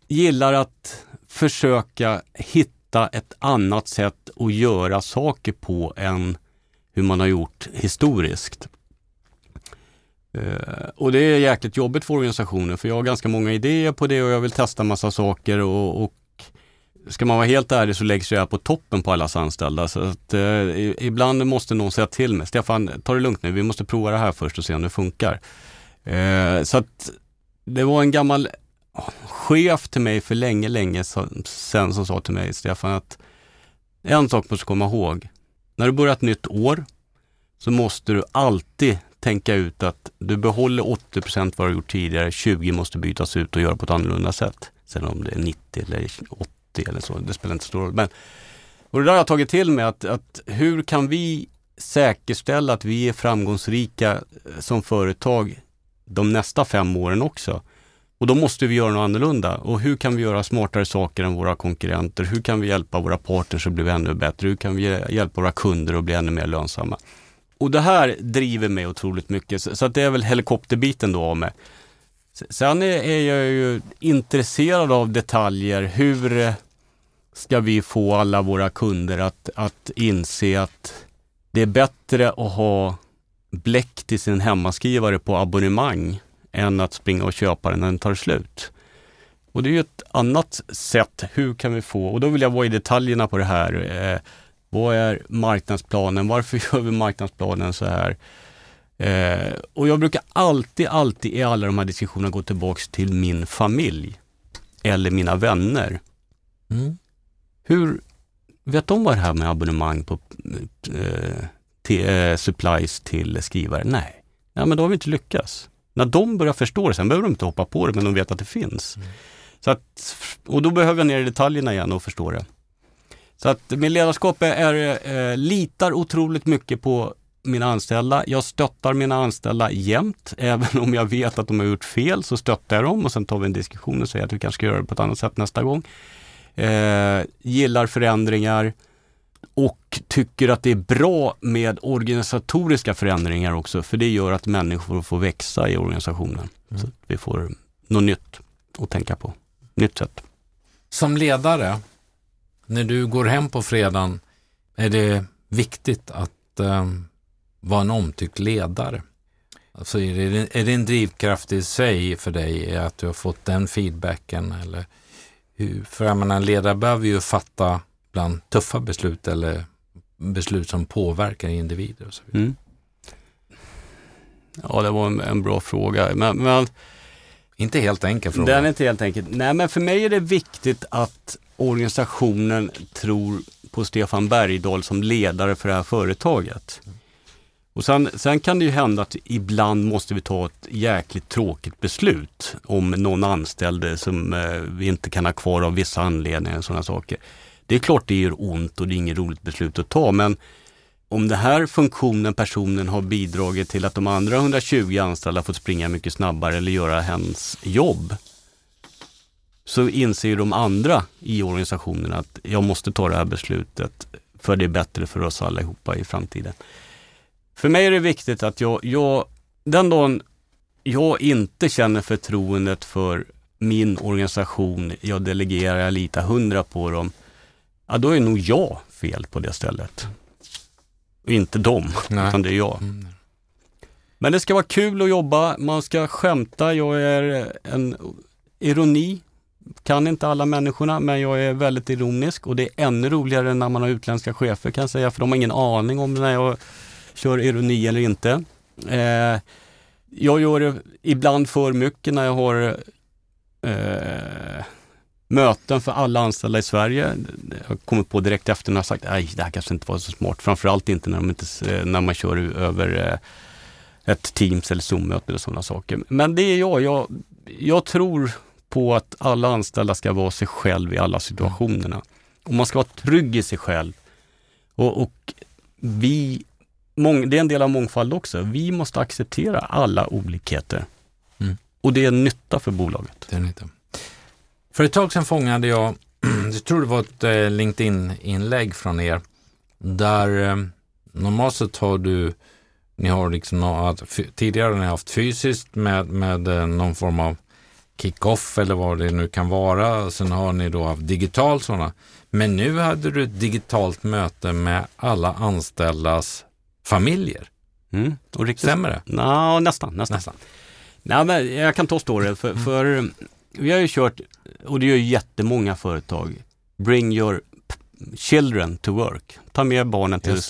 B: gillar att försöka hitta ett annat sätt att göra saker på än hur man har gjort historiskt. Eh, och det är jäkligt jobbigt för organisationen för jag har ganska många idéer på det och jag vill testa massa saker och, och ska man vara helt ärlig så läggs jag på toppen på allas anställda. Så att, eh, ibland måste någon säga till mig, Stefan ta det lugnt nu, vi måste prova det här först och se om det funkar. Eh, så att det var en gammal chef till mig för länge, länge sedan som sa till mig, Stefan, att en sak måste du komma ihåg. När du börjar ett nytt år så måste du alltid tänka ut att du behåller 80 procent vad du gjort tidigare, 20 måste bytas ut och göra på ett annorlunda sätt. Sen om det är 90 eller 80 eller så, det spelar inte så stor roll. Men, och det där har jag tagit till mig att, att hur kan vi säkerställa att vi är framgångsrika eh, som företag de nästa fem åren också? Och då måste vi göra något annorlunda. Och hur kan vi göra smartare saker än våra konkurrenter? Hur kan vi hjälpa våra partners att bli ännu bättre? Hur kan vi hjälpa våra kunder att bli ännu mer lönsamma? Och det här driver mig otroligt mycket. Så, att det är väl helikopterbiten då av mig. Sen är, jag ju intresserad av detaljer. Hur ska vi få alla våra kunder att, att inse att det är bättre att ha bläck till sin hemmaskrivare på abonnemang än att springa och köpa den när den tar slut. Och det är ju ett annat sätt. Hur kan vi få, och då vill jag vara i detaljerna på det här. Eh, vad är marknadsplanen? Varför gör vi marknadsplanen så här? Eh, och jag brukar alltid, alltid i alla de här diskussionerna gå tillbaks till min familj eller mina vänner.
A: Mm.
B: Hur vet de vad det här med abonnemang på eh, till, eh, supplies till skrivare? Nej. Ja, men då har vi inte lyckats. När de börjar förstå det, sen behöver de inte hoppa på det, men de vet att det finns.
A: Mm.
B: Så att, och då behöver jag ner i detaljerna igen och förstå det. Så att min ledarskap är, är eh, litar otroligt mycket på mina anställda. Jag stöttar mina anställda jämt. Även om jag vet att de har gjort fel så stöttar jag dem och sen tar vi en diskussion och säger att vi kanske ska göra det på ett annat sätt nästa gång. Eh, gillar förändringar och tycker att det är bra med organisatoriska förändringar också, för det gör att människor får växa i organisationen. Mm. Så att vi får något nytt att tänka på, nytt sätt.
A: Som ledare, när du går hem på fredagen, är det viktigt att eh, vara en omtyckt ledare? Alltså är, det, är det en drivkraft i sig för dig att du har fått den feedbacken? Eller hur? För jag menar, en ledare behöver ju fatta bland tuffa beslut eller beslut som påverkar individer. Och så vidare. Mm.
B: Ja, det var en, en bra fråga. Men, men,
A: inte helt enkel fråga.
B: Den är inte helt enkel. Nej, men för mig är det viktigt att organisationen tror på Stefan Bergdahl som ledare för det här företaget. Och sen, sen, kan det ju hända att ibland måste vi ta ett jäkligt tråkigt beslut om någon anställd som eh, vi inte kan ha kvar av vissa anledningar och sådana saker. Det är klart det gör ont och det är inget roligt beslut att ta men om den här funktionen, personen har bidragit till att de andra 120 anställda fått springa mycket snabbare eller göra hens jobb så inser de andra i organisationen att jag måste ta det här beslutet för det är bättre för oss allihopa i framtiden. För mig är det viktigt att jag, jag den dagen jag inte känner förtroendet för min organisation, jag delegerar, jag litar hundra på dem, ja då är nog jag fel på det stället. Och inte dem, Nej. utan det är jag. Mm. Men det ska vara kul att jobba, man ska skämta, jag är en ironi, kan inte alla människorna, men jag är väldigt ironisk och det är ännu roligare när man har utländska chefer kan jag säga, för de har ingen aning om när jag kör ironi eller inte. Eh, jag gör det ibland för mycket när jag har eh, möten för alla anställda i Sverige. Jag kommer på direkt efter när jag sagt att det här kanske inte var så smart. Framförallt inte när, de inte, när man kör över eh, ett Teams eller Zoom-möte eller sådana saker. Men det är jag. jag. Jag tror på att alla anställda ska vara sig själv i alla situationerna. Och man ska vara trygg i sig själv. Och, och vi det är en del av mångfald också. Vi måste acceptera alla olikheter. Mm. Och det är nytta för bolaget.
A: Det är nytta. För ett tag sedan fångade jag, jag tror det var ett eh, LinkedIn-inlägg från er, där eh, normalt sett har du, ni har liksom tidigare har ni haft fysiskt med, med eh, någon form av kick-off eller vad det nu kan vara. Sen har ni då haft digitalt sådana. Men nu hade du ett digitalt möte med alla anställdas familjer. Mm. Och riktigt, Stämmer det?
B: Nå, nästan. nästan. nästan. Nej, men jag kan ta storyn. För, mm. för vi har ju kört, och det gör jättemånga företag, Bring your children to work. Ta med barnen till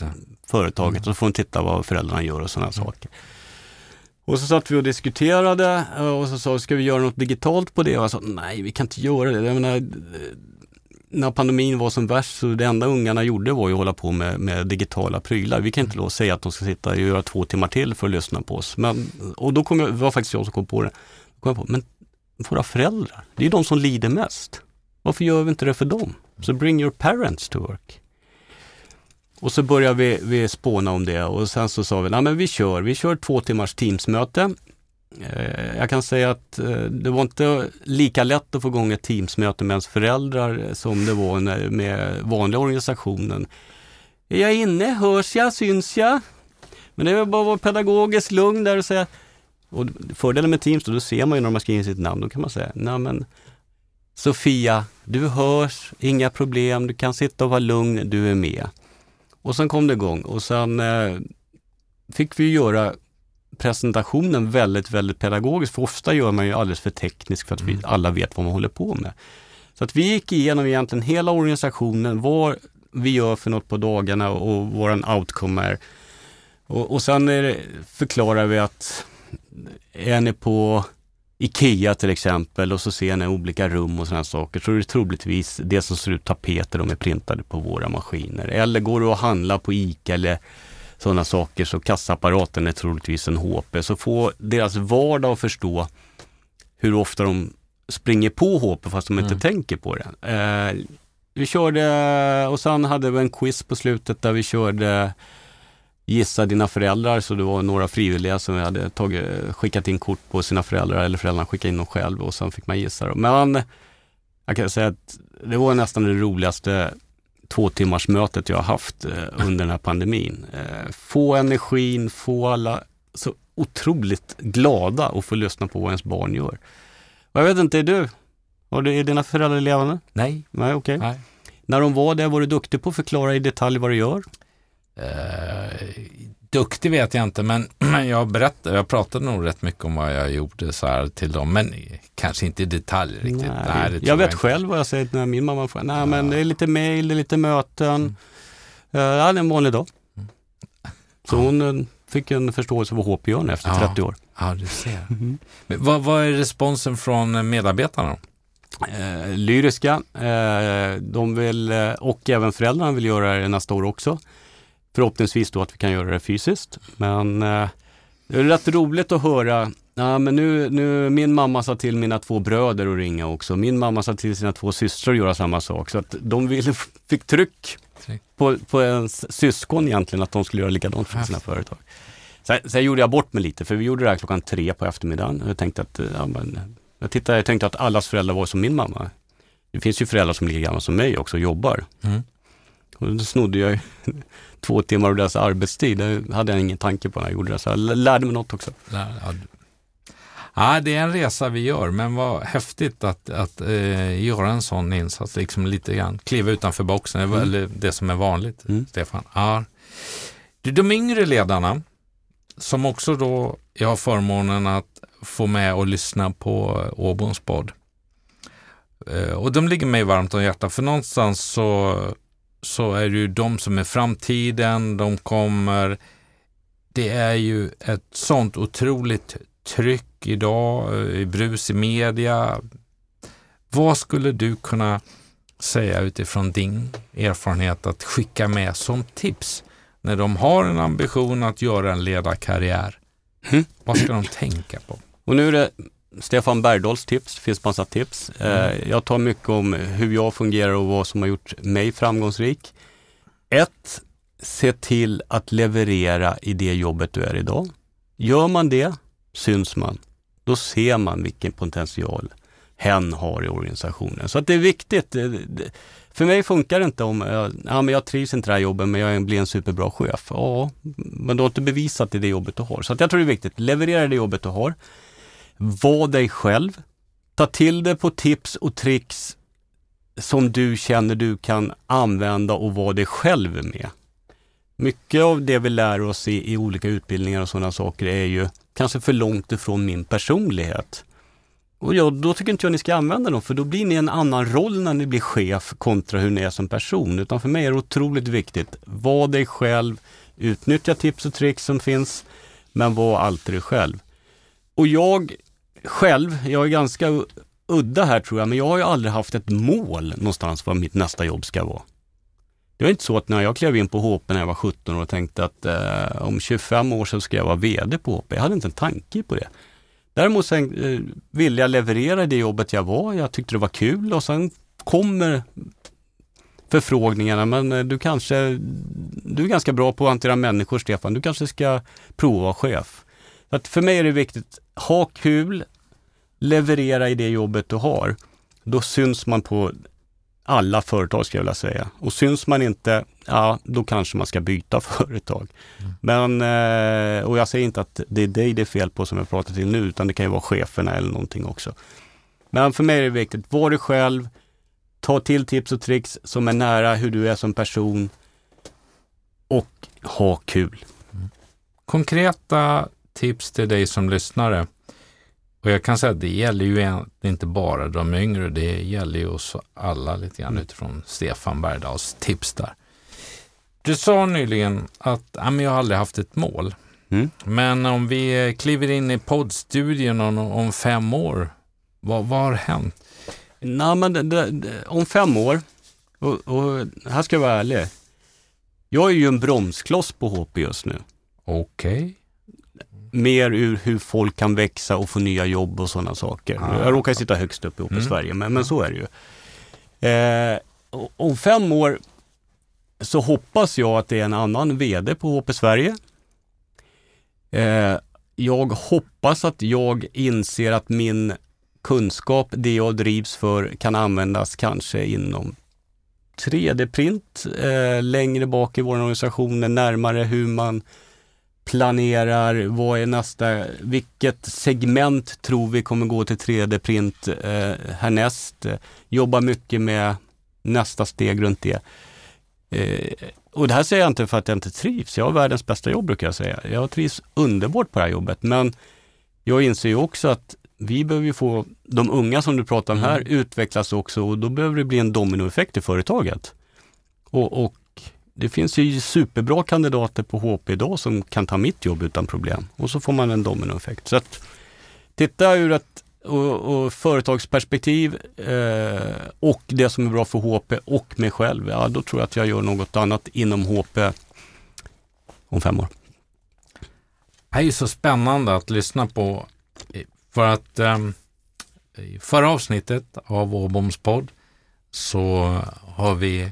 B: företaget mm. så får de titta vad föräldrarna gör och sådana mm. saker. Och så satt vi och diskuterade och så sa ska vi göra något digitalt på det? Och jag sa nej, vi kan inte göra det. Jag menar, när pandemin var som värst så det enda ungarna gjorde var ju att hålla på med, med digitala prylar. Vi kan inte då säga att de ska sitta och göra två timmar till för att lyssna på oss. Men, och då kom jag, det var faktiskt jag som kom på det. Kom jag på, men våra föräldrar, det är de som lider mest. Varför gör vi inte det för dem? Så bring your parents to work. Och så började vi, vi spåna om det och sen så sa vi, nej men vi kör, vi kör två timmars Teamsmöte. Eh, jag kan säga att eh, det var inte lika lätt att få igång ett Teamsmöte med ens föräldrar som det var med vanliga organisationen. Är jag inne? Hörs jag? Syns jag? Men det är bara att vara pedagogiskt lugn där och säga och fördelen med Teams, då, då ser man ju när man skriver sitt namn, då kan man säga, nej men Sofia, du hörs, inga problem, du kan sitta och vara lugn, du är med. Och sen kom det igång och sen eh, fick vi göra presentationen väldigt, väldigt pedagogisk. För ofta gör man ju alldeles för teknisk för att vi mm. alla vet vad man håller på med. Så att vi gick igenom egentligen hela organisationen, vad vi gör för något på dagarna och våran outcome är. Och, och sen det, förklarar vi att är ni på IKEA till exempel och så ser ni olika rum och sådana saker så är det troligtvis det som ser ut tapeter de är printade på våra maskiner. Eller går du och handlar på ICA eller sådana saker så kassaapparaten är troligtvis en HP. Så få deras vardag att förstå hur ofta de springer på HP fast de inte mm. tänker på det. Eh, vi körde och sen hade vi en quiz på slutet där vi körde Gissa dina föräldrar, så det var några frivilliga som hade tagit, skickat in kort på sina föräldrar eller föräldrarna skickade in dem själv och sen fick man gissa. Dem. Men jag kan säga att det var nästan det roligaste två timmars mötet jag har haft eh, under den här pandemin. Eh, få energin, få alla så otroligt glada och få lyssna på vad ens barn gör. Och jag vet inte, är du? Har är dina föräldrar levande?
A: Nej.
B: Nej, okej.
A: Nej.
B: När de var där, var du duktig på att förklara i detalj vad du gör?
A: Eh, duktig vet jag inte, men jag berättade, jag pratade nog rätt mycket om vad jag gjorde så här till dem, men kanske inte i detalj riktigt.
B: Nej,
A: det tror
B: jag vet
A: inte.
B: själv vad jag säger när min mamma får. Nej, men det är lite mail, det är lite möten.
A: Mm.
B: Eh, ja, det är en vanlig dag. Så hon eh, fick en förståelse för vad HP gör nu efter
A: Ja.
B: 30 år.
A: Ja, du ser. Men vad, vad är responsen från medarbetarna?
B: Eh, lyriska, eh, de vill, eh, och även föräldrarna vill göra det nästa år också. Förhoppningsvis då att vi kan göra det fysiskt. Men eh, det är rätt roligt att höra Ja, men nu, nu, min mamma sa till mina två bröder att ringa också. Min mamma sa till sina två systrar att göra samma sak. Så att de ville, fick tryck på, på ens syskon egentligen att de skulle göra likadant för sina företag. Sen, sen gjorde jag bort mig lite för vi gjorde det här klockan tre på eftermiddagen. Jag tänkte att, eh, ja, men, jag, tittade, jag tänkte att allas föräldrar var som min mamma. Det finns ju föräldrar som är lika gamla som mig också och jobbar.
A: Mm.
B: Och då snodde jag två timmar av deras arbetstid. Det hade jag ingen tanke på när jag gjorde det. Så jag lärde mig något också.
A: Ja, det är en resa vi gör, men vad häftigt att, att eh, göra en sån insats, liksom lite grann kliva utanför boxen, är väl det som är vanligt,
B: Mm.
A: Stefan. Ja. Du, De yngre ledarna, som också då jag har förmånen att få med och lyssna på Åboms podd. Eh, Och de ligger mig varmt om hjärtat, för någonstans så, så är det ju de som är framtiden, de kommer det är ju ett sånt otroligt tryck idag, eh, i brus i media. Vad skulle du kunna säga utifrån din erfarenhet att skicka med som tips när de har en ambition att göra en ledarkarriär?
B: Mm.
A: Vad ska de tänka på?
B: Och nu är det Stefan Bergdahls tips, det finns massa tips.
A: Mm.
B: Eh, jag tar mycket om hur jag fungerar och vad som har gjort mig framgångsrik. Ett, se till att leverera i det jobbet du är idag. Gör man det, syns man. Då ser man vilken potential hen har i organisationen. Så att det är viktigt. För mig funkar det inte om jag, ja, men jag trivs inte i det här jobbet men jag blir en superbra chef. Ja, men du har inte bevisat i det jobbet du har. Så att jag tror det är viktigt. Leverera det jobbet du har. Var dig själv. Ta till dig på tips och tricks som du känner du kan använda och vara dig själv med. Mycket av det vi lär oss i, i olika utbildningar och sådana saker är ju kanske för långt ifrån min personlighet. Och ja, då tycker inte jag ni ska använda dem, för då blir ni en annan roll när ni blir chef kontra hur ni är som person. Utan för mig är det otroligt viktigt. Var dig själv, utnyttja tips och tricks som finns, men var alltid dig själv. Och jag själv, jag är ganska udda här tror jag, men jag har ju aldrig haft ett mål någonstans vad mitt nästa jobb ska vara. Det var inte så att när jag klev in på HP när jag var 17 år och tänkte att eh, om 25 år så ska jag vara VD på HP. Jag hade inte en tanke på det. Däremot sen, eh, ville jag leverera det jobbet jag var. Jag tyckte det var kul och sen kommer förfrågningarna. Men eh, du kanske, du är ganska bra på att hantera människor Stefan. Du kanske ska prova att vara chef. Att för mig är det viktigt, ha kul, leverera i det jobbet du har. Då syns man på alla företag ska jag vilja säga. Och syns man inte, ja då kanske man ska byta företag. Men, eh, och jag säger inte att det är dig det är fel på som jag pratar till nu, utan det kan ju vara cheferna eller någonting också. Men för mig är det viktigt, var dig själv, ta till tips och tricks som är nära hur du är som person och ha kul.
A: Konkreta tips till dig som lyssnare. Och jag kan säga att det gäller ju inte bara de yngre, det gäller ju oss alla lite grann utifrån Stefan Bergdahls tips där. Du sa nyligen att ja, men jag har aldrig haft ett mål.
B: Mm.
A: Men om vi kliver in i poddstudien om, om fem år, vad, vad har hänt?
B: Nej, men det, det, om fem år, och, och här ska jag vara ärlig. Jag är ju en bromskloss på HP just nu.
A: Okej.
B: Mer ur hur folk kan växa och få nya jobb och sådana saker.
A: Ah.
B: Jag råkar sitta högst upp i
A: Mm.
B: Sverige, men, men så är det ju. Eh, om fem år så hoppas jag att det är en annan VD på HP Sverige. Eh, jag hoppas att jag inser att min kunskap, det jag drivs för, kan användas kanske inom 3D-print eh, längre bak i vår organisation, närmare hur man planerar, vad är nästa, vilket segment tror vi kommer gå till 3D-print eh, härnäst. Jobba mycket med nästa steg runt det. Eh, och det här säger jag inte för att jag inte trivs. Jag har världens bästa jobb brukar jag säga. Jag trivs underbart på det här jobbet. Men jag inser ju också att vi behöver få de unga som du pratar om här mm. utvecklas också och då behöver det bli en dominoeffekt i företaget. Och, och, det finns ju superbra kandidater på HP idag som kan ta mitt jobb utan problem och så får man en dominoeffekt. Så att titta ur ett och, och företagsperspektiv eh, och det som är bra för HP och mig själv, ja då tror jag att jag gör något annat inom HP om fem år.
A: Det här är ju så spännande att lyssna på eh, för att um, i förra avsnittet av Åboms podd så har vi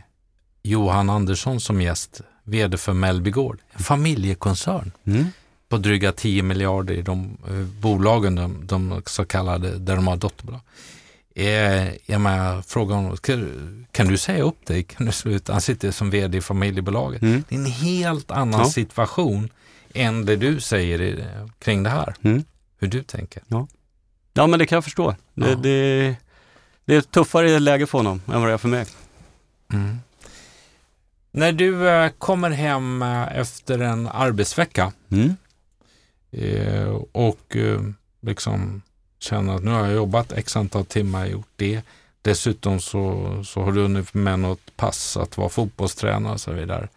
A: Johan Andersson som gäst, vd för Mellby Gård, en familjekoncern mm. på dryga 10 miljarder i de uh, bolagen, de, de, så kallade, där de har dotterbolag. Eh, jag menar, frågan kan, kan du säga upp dig? Kan du sluta? Han sitter som vd i familjebolaget. Mm. Det är en helt annan ja. situation än det du säger i, kring det här. Mm hur du tänker.
B: Ja, ja men det kan jag förstå. Det, ja. det, det är ett tuffare läge för honom än vad det är för mig. Mm.
A: När du äh, kommer hem äh, efter en arbetsvecka mm. äh, och liksom känner att nu har jag jobbat x antal timmar, gjort det. Dessutom så, så har du hunnit med något pass att vara fotbollstränare och så vidare.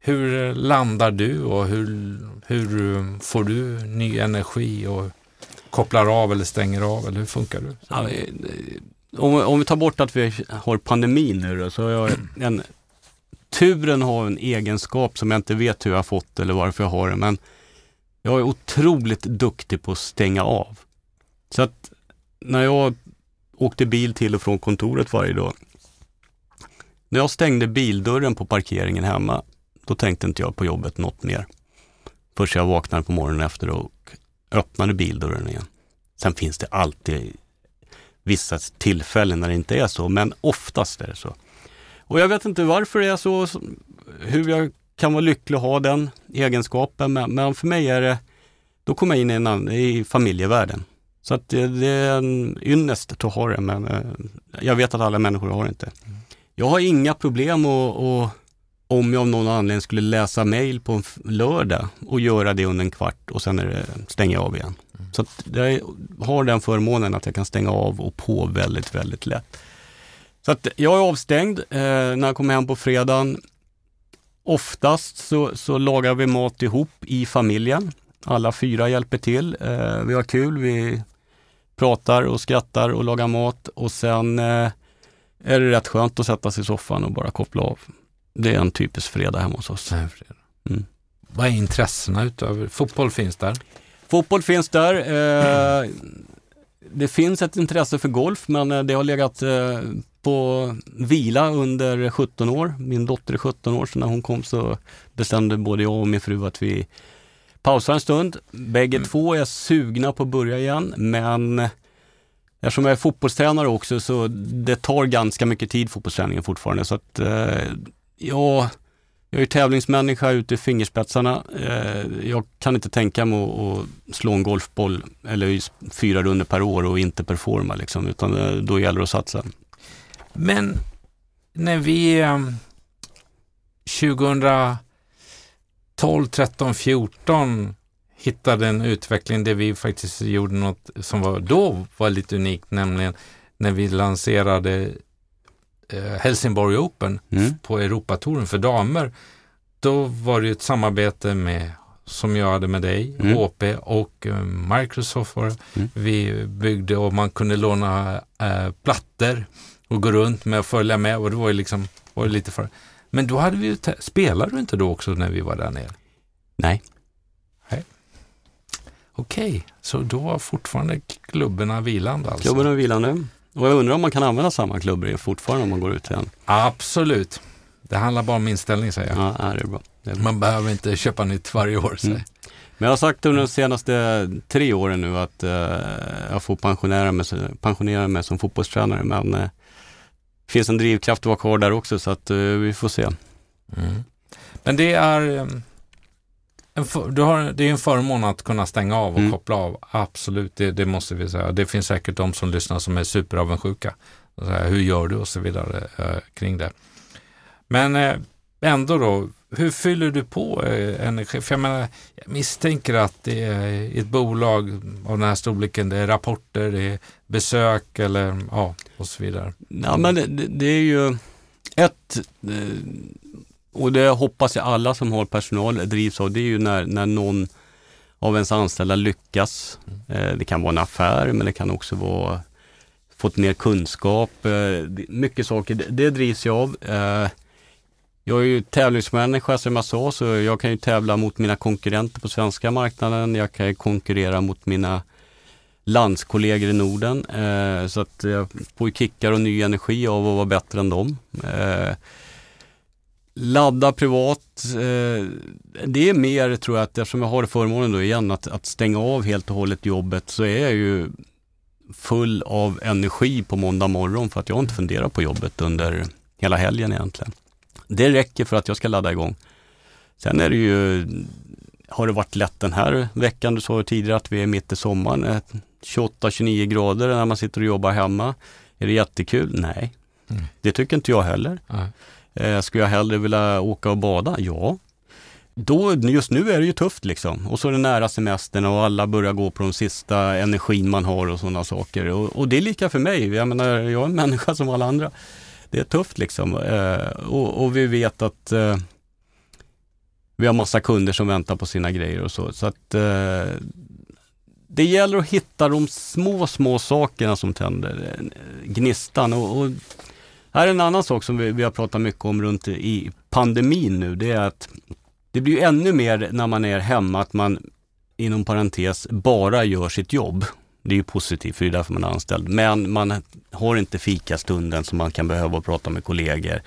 A: Hur landar du och hur, hur får du ny energi och kopplar av eller stänger av eller hur funkar du? Ja,
B: om, om vi tar bort att vi har pandemin nu då, så har jag en Turen har en egenskap som jag inte vet hur jag har fått eller varför jag har den, men jag är otroligt duktig på att stänga av. Så att när jag åkte bil till och från kontoret varje dag, när jag stängde bildörren på parkeringen hemma, då tänkte inte jag på jobbet något mer. Först jag vaknade på morgonen efter och öppnade bildörren igen. Sen finns det alltid vissa tillfällen när det inte är så, men oftast är det så. Och jag vet inte varför det är så, hur jag kan vara lycklig att ha den egenskapen, men, men för mig är det, då kommer jag in i, en, i familjevärlden. Så att det, det är en ynnest att ha det, men eh, jag vet att alla människor har det inte. Jag har inga problem att om jag av någon anledning skulle läsa mail på en lördag och göra det under en kvart och sen är det, stänger jag av igen. Mm. Så jag har den förmånen att jag kan stänga av och på väldigt, väldigt lätt. Så att jag är avstängd eh, när jag kommer hem på fredagen. Oftast så, så lagar vi mat ihop i familjen. Alla fyra hjälper till. Eh, vi har kul, vi pratar och skrattar och lagar mat och sen eh, är det rätt skönt att sätta sig i soffan och bara koppla av. Det är en typisk fredag hemma hos oss.
A: Mm. Vad är intressena utöver fotboll finns där?
B: Fotboll finns där. Eh, det finns ett intresse för golf men eh, det har legat eh, på vila under 17 år. Min dotter är 17 år så när hon kom så bestämde både jag och min fru att vi pausar en stund. Bägge mm. två är sugna på att börja igen men Eftersom jag är fotbollstränare också så det tar ganska mycket tid fotbollsträningen fortfarande så att eh, Ja, jag är tävlingsmänniska ute i fingerspetsarna. Eh, jag kan inte tänka mig att slå en golfboll eller fyra runder per år och inte performa liksom, utan eh, då gäller det att satsa.
A: Men när vi 2012, 13, 14 hittade en utveckling där vi faktiskt gjorde något som var, då var lite unikt, nämligen när vi lanserade Eh, Helsingborg Open mm. på Europatouren för damer. Då var det ett samarbete med som jag hade med dig, mm. HP och eh, Microsoft. Mm. Vi byggde och man kunde låna äh, plattor och gå runt med och följa med och det var ju liksom var lite för. Men då hade vi ju, spelade du inte då också när vi var där nere?
B: Nej.
A: Nej. Okej, okay. så då var fortfarande klubborna vilande alltså?
B: Klubborna vilande. Och jag undrar om man kan använda samma klubbor fortfarande om man går ut igen?
A: Absolut. Det handlar bara om inställning säger jag.
B: Ja, det är bra. Det är
A: bra. Man behöver inte köpa nytt varje år. Mm.
B: Men jag har sagt under de senaste tre åren nu att uh, jag får pensionera mig, pensionera mig som fotbollstränare men uh, finns en drivkraft att vara kvar där också så att uh, vi får se.
A: Mm. Men det är, eh, för, du har, det är en förmån att kunna stänga av och mm. koppla av. Absolut, det, det, måste vi säga. Det finns säkert de som lyssnar som är superavundsjuka. Hur gör du och så vidare eh, kring det. Men eh, ändå då, hur fyller du på eh, energi? För jag, menar, jag misstänker att det är ett bolag av den här storleken, det är rapporter, det är besök eller ja, och så vidare.
B: Ja, men det, det är ju ett, eh, och det hoppas jag alla som har personal drivs av, det är ju när, när någon av ens anställda lyckas. Eh, det kan vara en affär, men det kan också vara fått mer kunskap. Eh, mycket saker, det drivs jag av. Jag är ju tävlingsmänniska som jag sa, så jag kan ju tävla mot mina konkurrenter på svenska marknaden. Jag kan ju konkurrera mot mina landskollegor i Norden. Eh, så att jag får ju kickar och ny energi av att vara bättre än dem. Eh, ladda privat. Eh, det är mer tror jag att eftersom jag har förmånen då igen att, att stänga av helt och hållet jobbet så är jag ju full av energi på måndag morgon för att jag inte funderar på jobbet under hela helgen egentligen. Det räcker för att jag ska ladda igång. Sen är det ju, har det varit lätt den här veckan, du sa tidigare att vi är mitt i sommaren, eh, 28-29 grader när man sitter och jobbar hemma. Är det jättekul? Nej, mm. det tycker inte jag heller. Eh, skulle jag hellre vilja åka och bada? Ja. Då, just nu är det ju tufft liksom. Och så är det nära semestern och alla börjar gå på de sista energin man har och sådana saker. Och, och, det är lika för mig. Jag menar, jag är en människa som alla andra det är tufft liksom. Eh, och, och, vi vet att eh, vi har massa kunder som väntar på sina grejer och så. Så att eh, det gäller att hitta de små, små sakerna som tänder eh, gnistan. Och, och här är en annan sak som vi, vi har pratat mycket om runt i pandemin nu. Det är att det blir ännu mer när man är hemma att man inom parentes bara gör sitt jobb. Det är ju positivt, för det är därför man är anställd. Men man har inte fikastunden som man kan behöva prata med kollegor.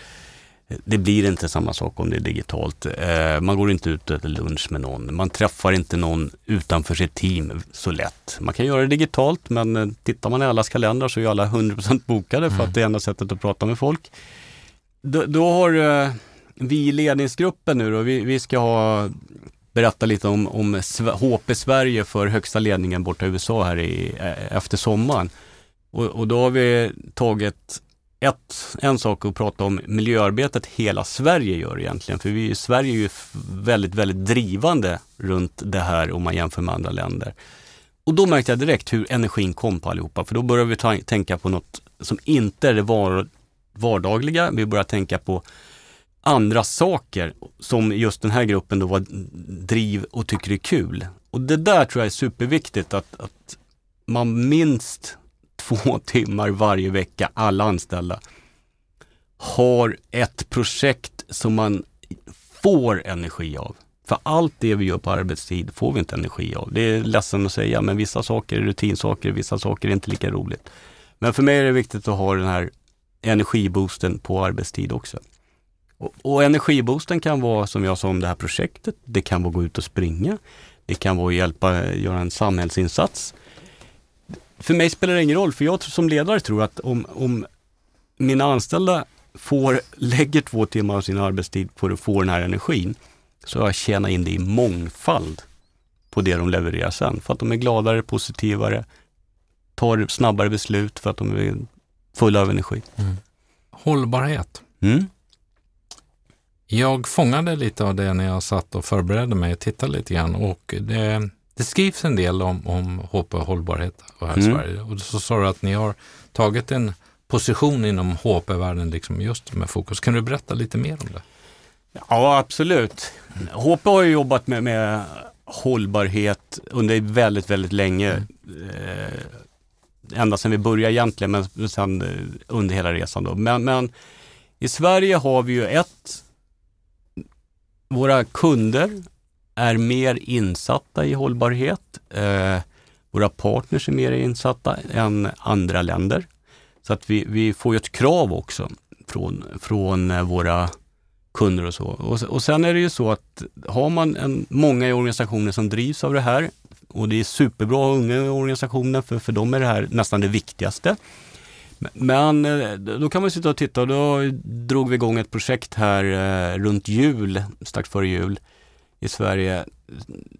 B: Det blir inte samma sak om det är digitalt. Eh, man går inte ut och äter lunch med någon. Man träffar inte någon utanför sitt team så lätt. Man kan göra det digitalt men eh, tittar man i allas kalendrar så är alla 100% bokade för mm. att det är enda sättet att prata med folk. Då, då har eh, vi i ledningsgruppen nu då, vi, vi ska ha berätta lite om, om HP Sverige för högsta ledningen borta i USA här i, efter sommaren. Och, och då har vi tagit ett, en sak att prata om miljöarbetet hela Sverige gör egentligen. För vi, Sverige är ju väldigt, väldigt drivande runt det här om man jämför med andra länder. Och då märkte jag direkt hur energin kom på allihopa. För då började vi ta, tänka på något som inte är det var, vardagliga. Vi började tänka på andra saker som just den här gruppen då var driv och tycker är kul. Och det där tror jag är superviktigt att, att man minst två timmar varje vecka, alla anställda, har ett projekt som man får energi av. För allt det vi gör på arbetstid får vi inte energi av. Det är ledsen att säga, men vissa saker är rutinsaker, vissa saker är inte lika roligt. Men för mig är det viktigt att ha den här energiboosten på arbetstid också. Och, och energiboosten kan vara som jag sa om det här projektet. Det kan vara att gå ut och springa. Det kan vara att hjälpa, göra en samhällsinsats. För mig spelar det ingen roll, för jag som ledare tror att om, om mina anställda får, lägger två timmar av sin arbetstid på att få den här energin, så jag tjänat in det i mångfald på det de levererar sen. För att de är gladare, positivare, tar snabbare beslut för att de är fulla av energi. Mm.
A: Hållbarhet. Mm. Jag fångade lite av det när jag satt och förberedde mig och tittade lite grann och det, det skrivs en del om, om HP hållbarhet här i mm. Sverige. Och så sa du att ni har tagit en position inom HP-världen liksom just med fokus. Kan du berätta lite mer om det?
B: Ja, absolut. HP har ju jobbat med, med hållbarhet under väldigt, väldigt länge. Mm. Eh, ända sedan vi började egentligen, men sen eh, under hela resan då. Men, men i Sverige har vi ju ett våra kunder är mer insatta i hållbarhet. Eh, våra partners är mer insatta än andra länder. Så att vi, vi får ju ett krav också från, från eh, våra kunder och så. Och, och sen är det ju så att har man en, många organisationen som drivs av det här och det är superbra unga i organisationen för, för dem är det här nästan det viktigaste. Men eh, då kan man sitta och titta och då drog vi igång ett projekt här eh, runt jul, strax före jul i Sverige.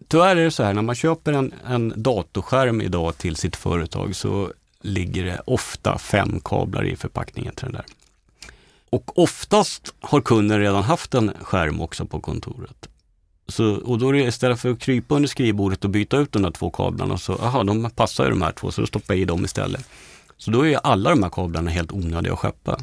B: Tyvärr är det så här, när man köper en, en datorskärm idag till sitt företag så ligger det ofta fem kablar i förpackningen till den där. Och oftast har kunden redan haft en skärm också på kontoret. Så, och då är det istället för att krypa under skrivbordet och byta ut de där två kablarna så, aha, de passar ju de här två så då stoppar jag i dem istället. Så då är alla de här kablarna helt onödiga att skeppa.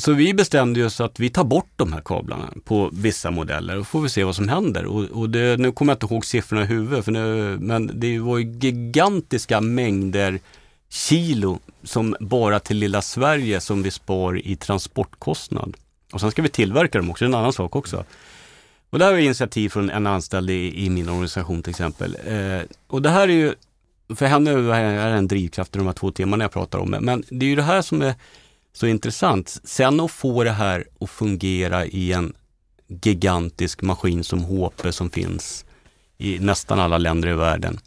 B: Så vi bestämde oss att vi tar bort de här kablarna på vissa modeller och får vi se vad som händer. Och, och det, nu kommer jag inte ihåg siffrorna i huvudet, för nu, men det var ju gigantiska mängder kilo som bara till lilla Sverige som vi spar i transportkostnad. Och sen ska vi tillverka dem också, det är en annan sak också. Och det här är initiativ från en anställd i, i min organisation till exempel. Eh, och det här är ju, för henne är det en drivkraft i de här två timmarna jag pratar om. Men det är ju det här som är så intressant. Sen att få det här att fungera i en gigantisk maskin som HP som finns i nästan alla länder i världen.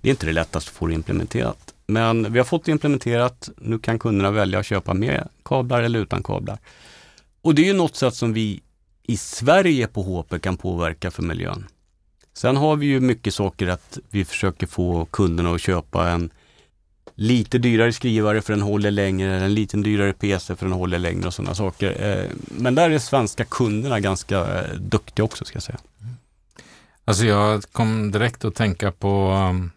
B: Det är inte det lättaste att få det implementerat. Men vi har fått det implementerat. Nu kan kunderna välja att köpa med kablar eller utan kablar. Och det är ju något sätt som vi i Sverige på HP kan påverka för miljön. Sen har vi ju mycket saker att vi försöker få kunderna att köpa en lite dyrare skrivare för den håller längre, en lite dyrare PC för den håller längre och sådana saker. Eh, men där är svenska kunderna ganska eh, duktiga också ska jag säga.
A: Alltså jag kom direkt att tänka på um,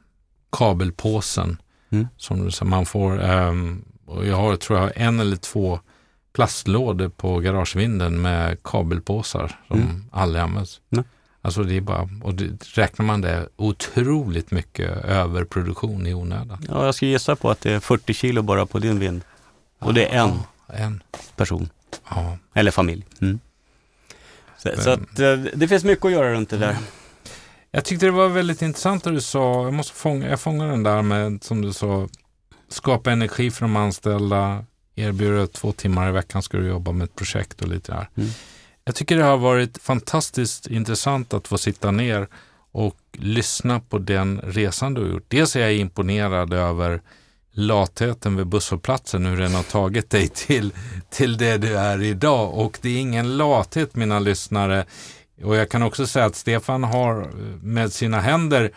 A: kabelpåsen mm. som du säger, man får. Um, och jag har, tror jag, en eller två plastlådor på garagevinden med kabelpåsar som mm. aldrig används. Mm. Alltså det är bara, och det, räknar man det otroligt mycket överproduktion i onödan.
B: Ja, jag skulle gissa på att det är 40 kilo bara på din vind. Och det är en,
A: en.
B: person.
A: Ja.
B: Eller familj. Mm. Så, så, att, eh, det finns mycket att göra runt det där.
A: Jag tyckte det var väldigt intressant det du sa, jag måste fånga, jag fångar den där med, som du sa, skapa energi för de anställda, erbjuder två timmar i veckan ska du jobba med ett projekt och lite där. Mm. Jag tycker det har varit fantastiskt intressant att få sitta ner och lyssna på den resan du har gjort. Dels är jag imponerad över latheten vid busshållplatsen, hur den har tagit dig till, till det du är idag. Och det är ingen lathet mina lyssnare. Och jag kan också säga att Stefan har eh, med sina händer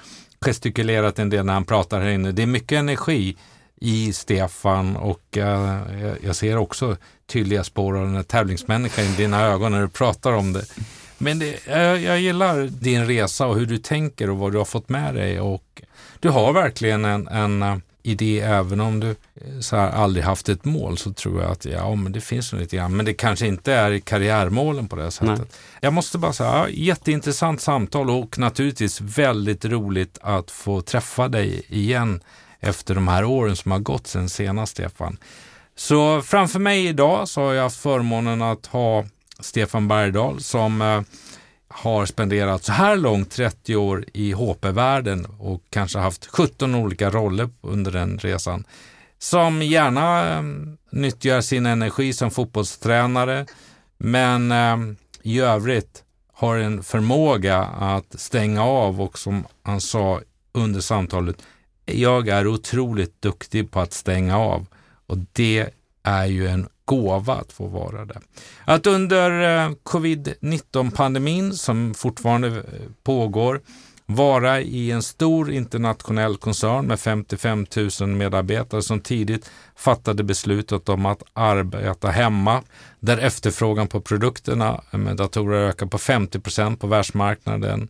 A: gestikulerat en del när han pratar här inne. Det är mycket energi i Stefan och uh, jag ser också tydliga spår av den här tävlingsmänniskan i dina ögon när du pratar om det. Men det, jag, jag gillar din resa och hur du tänker och vad du har fått med dig och du har verkligen en, en uh, idé även om du eh, så här, aldrig haft ett mål så tror jag att ja, men det finns nog lite grann. Men det kanske inte är karriärmålen på det sättet. Nej. Jag måste bara säga, ja, jätteintressant samtal och naturligtvis väldigt roligt att få träffa dig igen efter de här åren som har gått sen senast, Stefan. Så framför mig idag så har jag haft förmånen att ha Stefan Bergdahl som eh, har spenderat så här långt 30 år i HP-världen och kanske haft 17 olika roller under den resan. Som gärna eh, nyttjar sin energi som fotbollstränare men eh, i övrigt har en förmåga att stänga av och som han sa under samtalet jag är otroligt duktig på att stänga av och det är ju en gåva att få vara det. Att under eh, covid-19 pandemin som fortfarande eh, pågår vara i en stor internationell koncern med 55 000 medarbetare som tidigt fattade beslutet om att arbeta hemma, där efterfrågan på produkterna med datorer ökar på 50 procent på världsmarknaden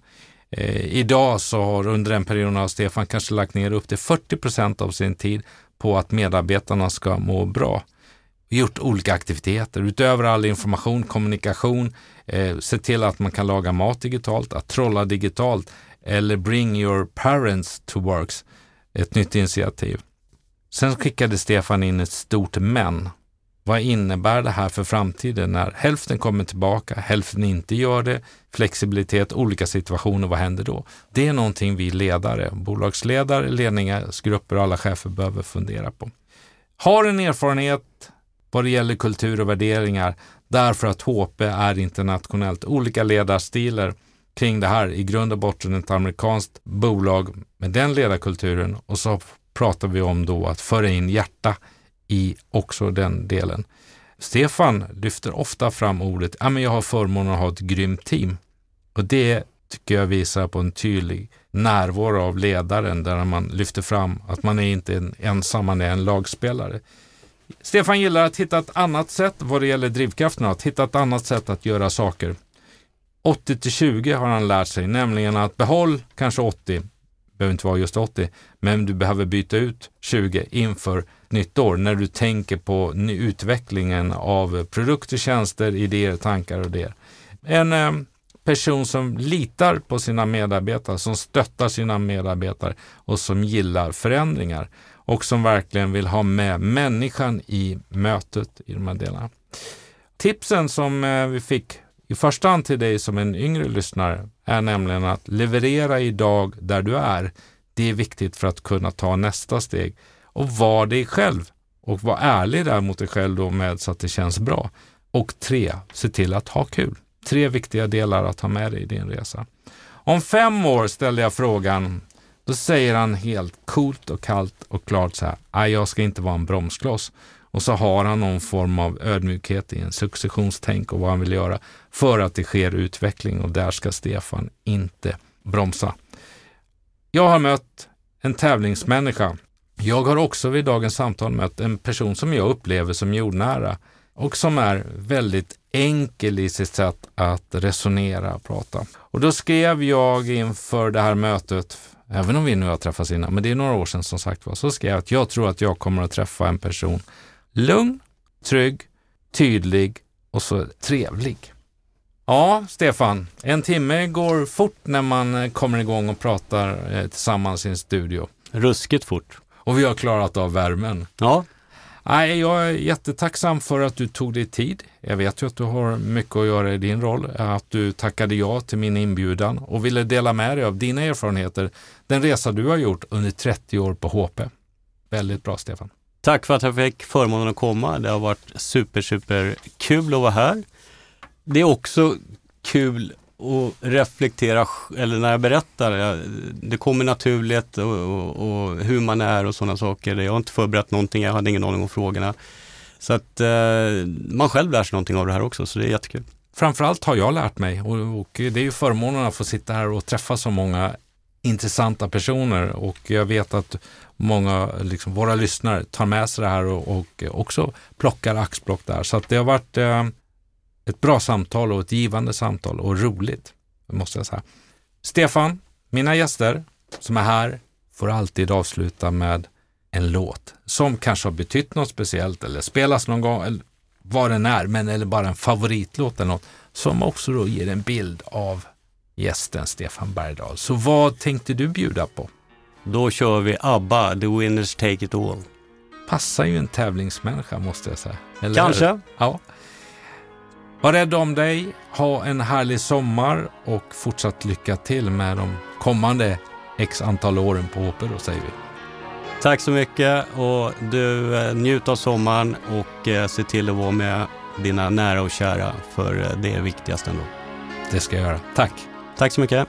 A: Eh, idag så har under den perioden har Stefan kanske lagt ner upp till 40 procent av sin tid på att medarbetarna ska må bra. Gjort olika aktiviteter utöver all information, kommunikation, eh, se till att man kan laga mat digitalt, att trolla digitalt eller bring your parents to works, ett nytt initiativ. Sen skickade Stefan in ett stort men vad innebär det här för framtiden när hälften kommer tillbaka, hälften inte gör det, flexibilitet, olika situationer, vad händer då? Det är någonting vi ledare, bolagsledare, ledningsgrupper och alla chefer behöver fundera på. Har en erfarenhet vad det gäller kultur och värderingar därför att HP är internationellt, olika ledarstilar kring det här, i grund och botten ett amerikanskt bolag med den ledarkulturen och så pratar vi om då att föra in hjärta i också den delen. Stefan lyfter ofta fram ordet, ja men jag har förmånen att ha ett grymt team. Och det tycker jag visar på en tydlig närvaro av ledaren där man lyfter fram att man är inte en ensam, man är en lagspelare. Stefan gillar att hitta ett annat sätt vad det gäller drivkrafterna, att hitta ett annat sätt att göra saker. 80 till 20 har han lärt sig, nämligen att behåll kanske 80, behöver inte vara just 80, men du behöver byta ut 20 inför nytt år när du tänker på utvecklingen av produkter, tjänster, idéer, tankar och det. En eh, person som litar på sina medarbetare, som stöttar sina medarbetare och som gillar förändringar och som verkligen vill ha med människan i mötet i de här delarna. Tipsen som eh, vi fick i första hand till dig som en yngre lyssnare är nämligen att leverera idag där du är. Det är viktigt för att kunna ta nästa steg och var dig själv och var ärlig där mot dig själv då med så att det känns bra. Och tre, se till att ha kul. Tre viktiga delar att ha med dig i din resa. Om fem år ställde jag frågan, då säger han helt coolt och kallt och klart så här, jag ska inte vara en bromskloss. Och så har han någon form av ödmjukhet i en successionstänk och vad han vill göra för att det sker utveckling och där ska Stefan inte bromsa. Jag har mött en tävlingsmänniska. Jag har också vid dagens samtal mött en person som jag upplever som jordnära och som är väldigt enkel i sitt sätt att resonera och prata. Och då skrev jag inför det här mötet, även om vi nu har träffats innan, men det är några år sedan som sagt var, så skrev jag att jag tror att jag kommer att träffa en person lugn, trygg, tydlig och så trevlig. Ja, Stefan, en timme går fort när man kommer igång och pratar eh, tillsammans i en studio.
B: Ruskigt fort.
A: Och vi har klarat av värmen.
B: Ja,
A: Nej, jag är jättetacksam för att du tog dig tid. Jag vet ju att du har mycket att göra i din roll. Att du tackade ja till min inbjudan och ville dela med dig av dina erfarenheter. Den resa du har gjort under 30 år på HP. Väldigt bra Stefan.
B: Tack för att jag fick förmånen att komma. Det har varit super, super kul att vara här. Det är också kul att reflektera, eller när jag berättar, det kommer naturligt och, och, och hur man är och sådana saker. Jag har inte förberett någonting, jag hade ingen aning om frågorna. Så att eh, man själv lär sig någonting av det här också, så det är jättekul.
A: Framförallt har jag lärt mig och, och det är ju förmånen att få sitta här och träffa så många intressanta personer och jag vet att många, liksom, våra lyssnare tar med sig det här och, och också plockar axplock där. Så att det har varit eh, ett bra samtal och ett givande samtal och roligt, måste jag säga. Stefan, mina gäster som är här får alltid avsluta med en låt som kanske har betytt något speciellt eller spelas någon gång, eller vad den är, men eller bara en favoritlåt eller något som också då ger en bild av gästen Stefan Bergdahl. Så vad tänkte du bjuda på?
B: Då kör vi ABBA, The Winners Take It All.
A: Passar ju en tävlingsmänniska måste jag säga.
B: Eller Kanske.
A: Ja. Var rädd om dig, ha en härlig sommar och fortsatt lycka till med de kommande x antal åren på HP då säger vi.
B: Tack så mycket och du eh, njut av sommaren och eh, se till att vara med dina nära och kära för eh, det är viktigast ändå.
A: Det ska jag göra. Tack.
B: Tack så mycket.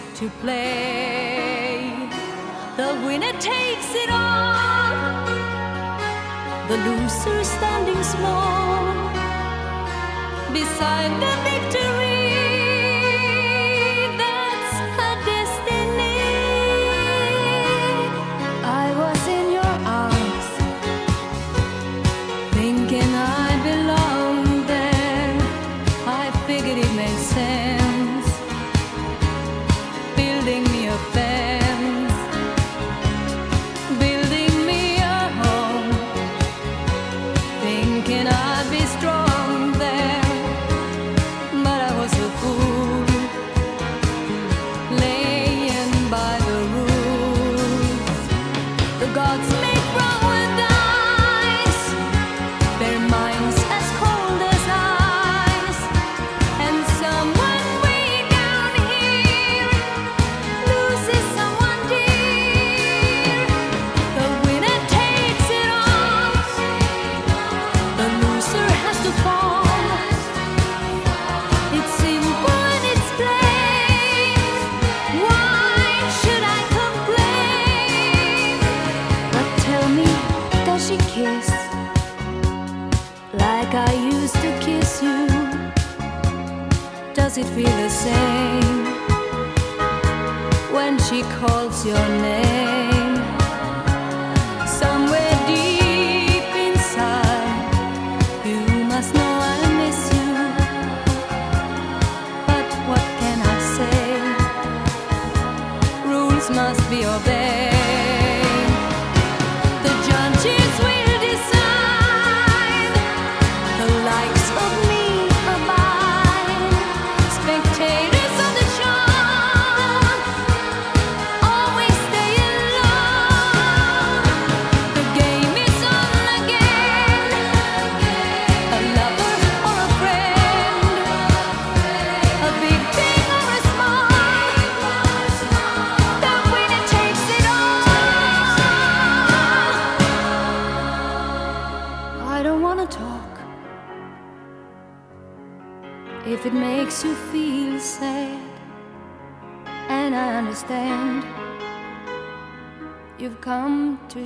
C: to play. The winner takes it all, the loser standing small beside the victory. It feel the same when she calls your name? Somewhere deep inside, you must know I miss you. But what can I say? Rules must be obeyed.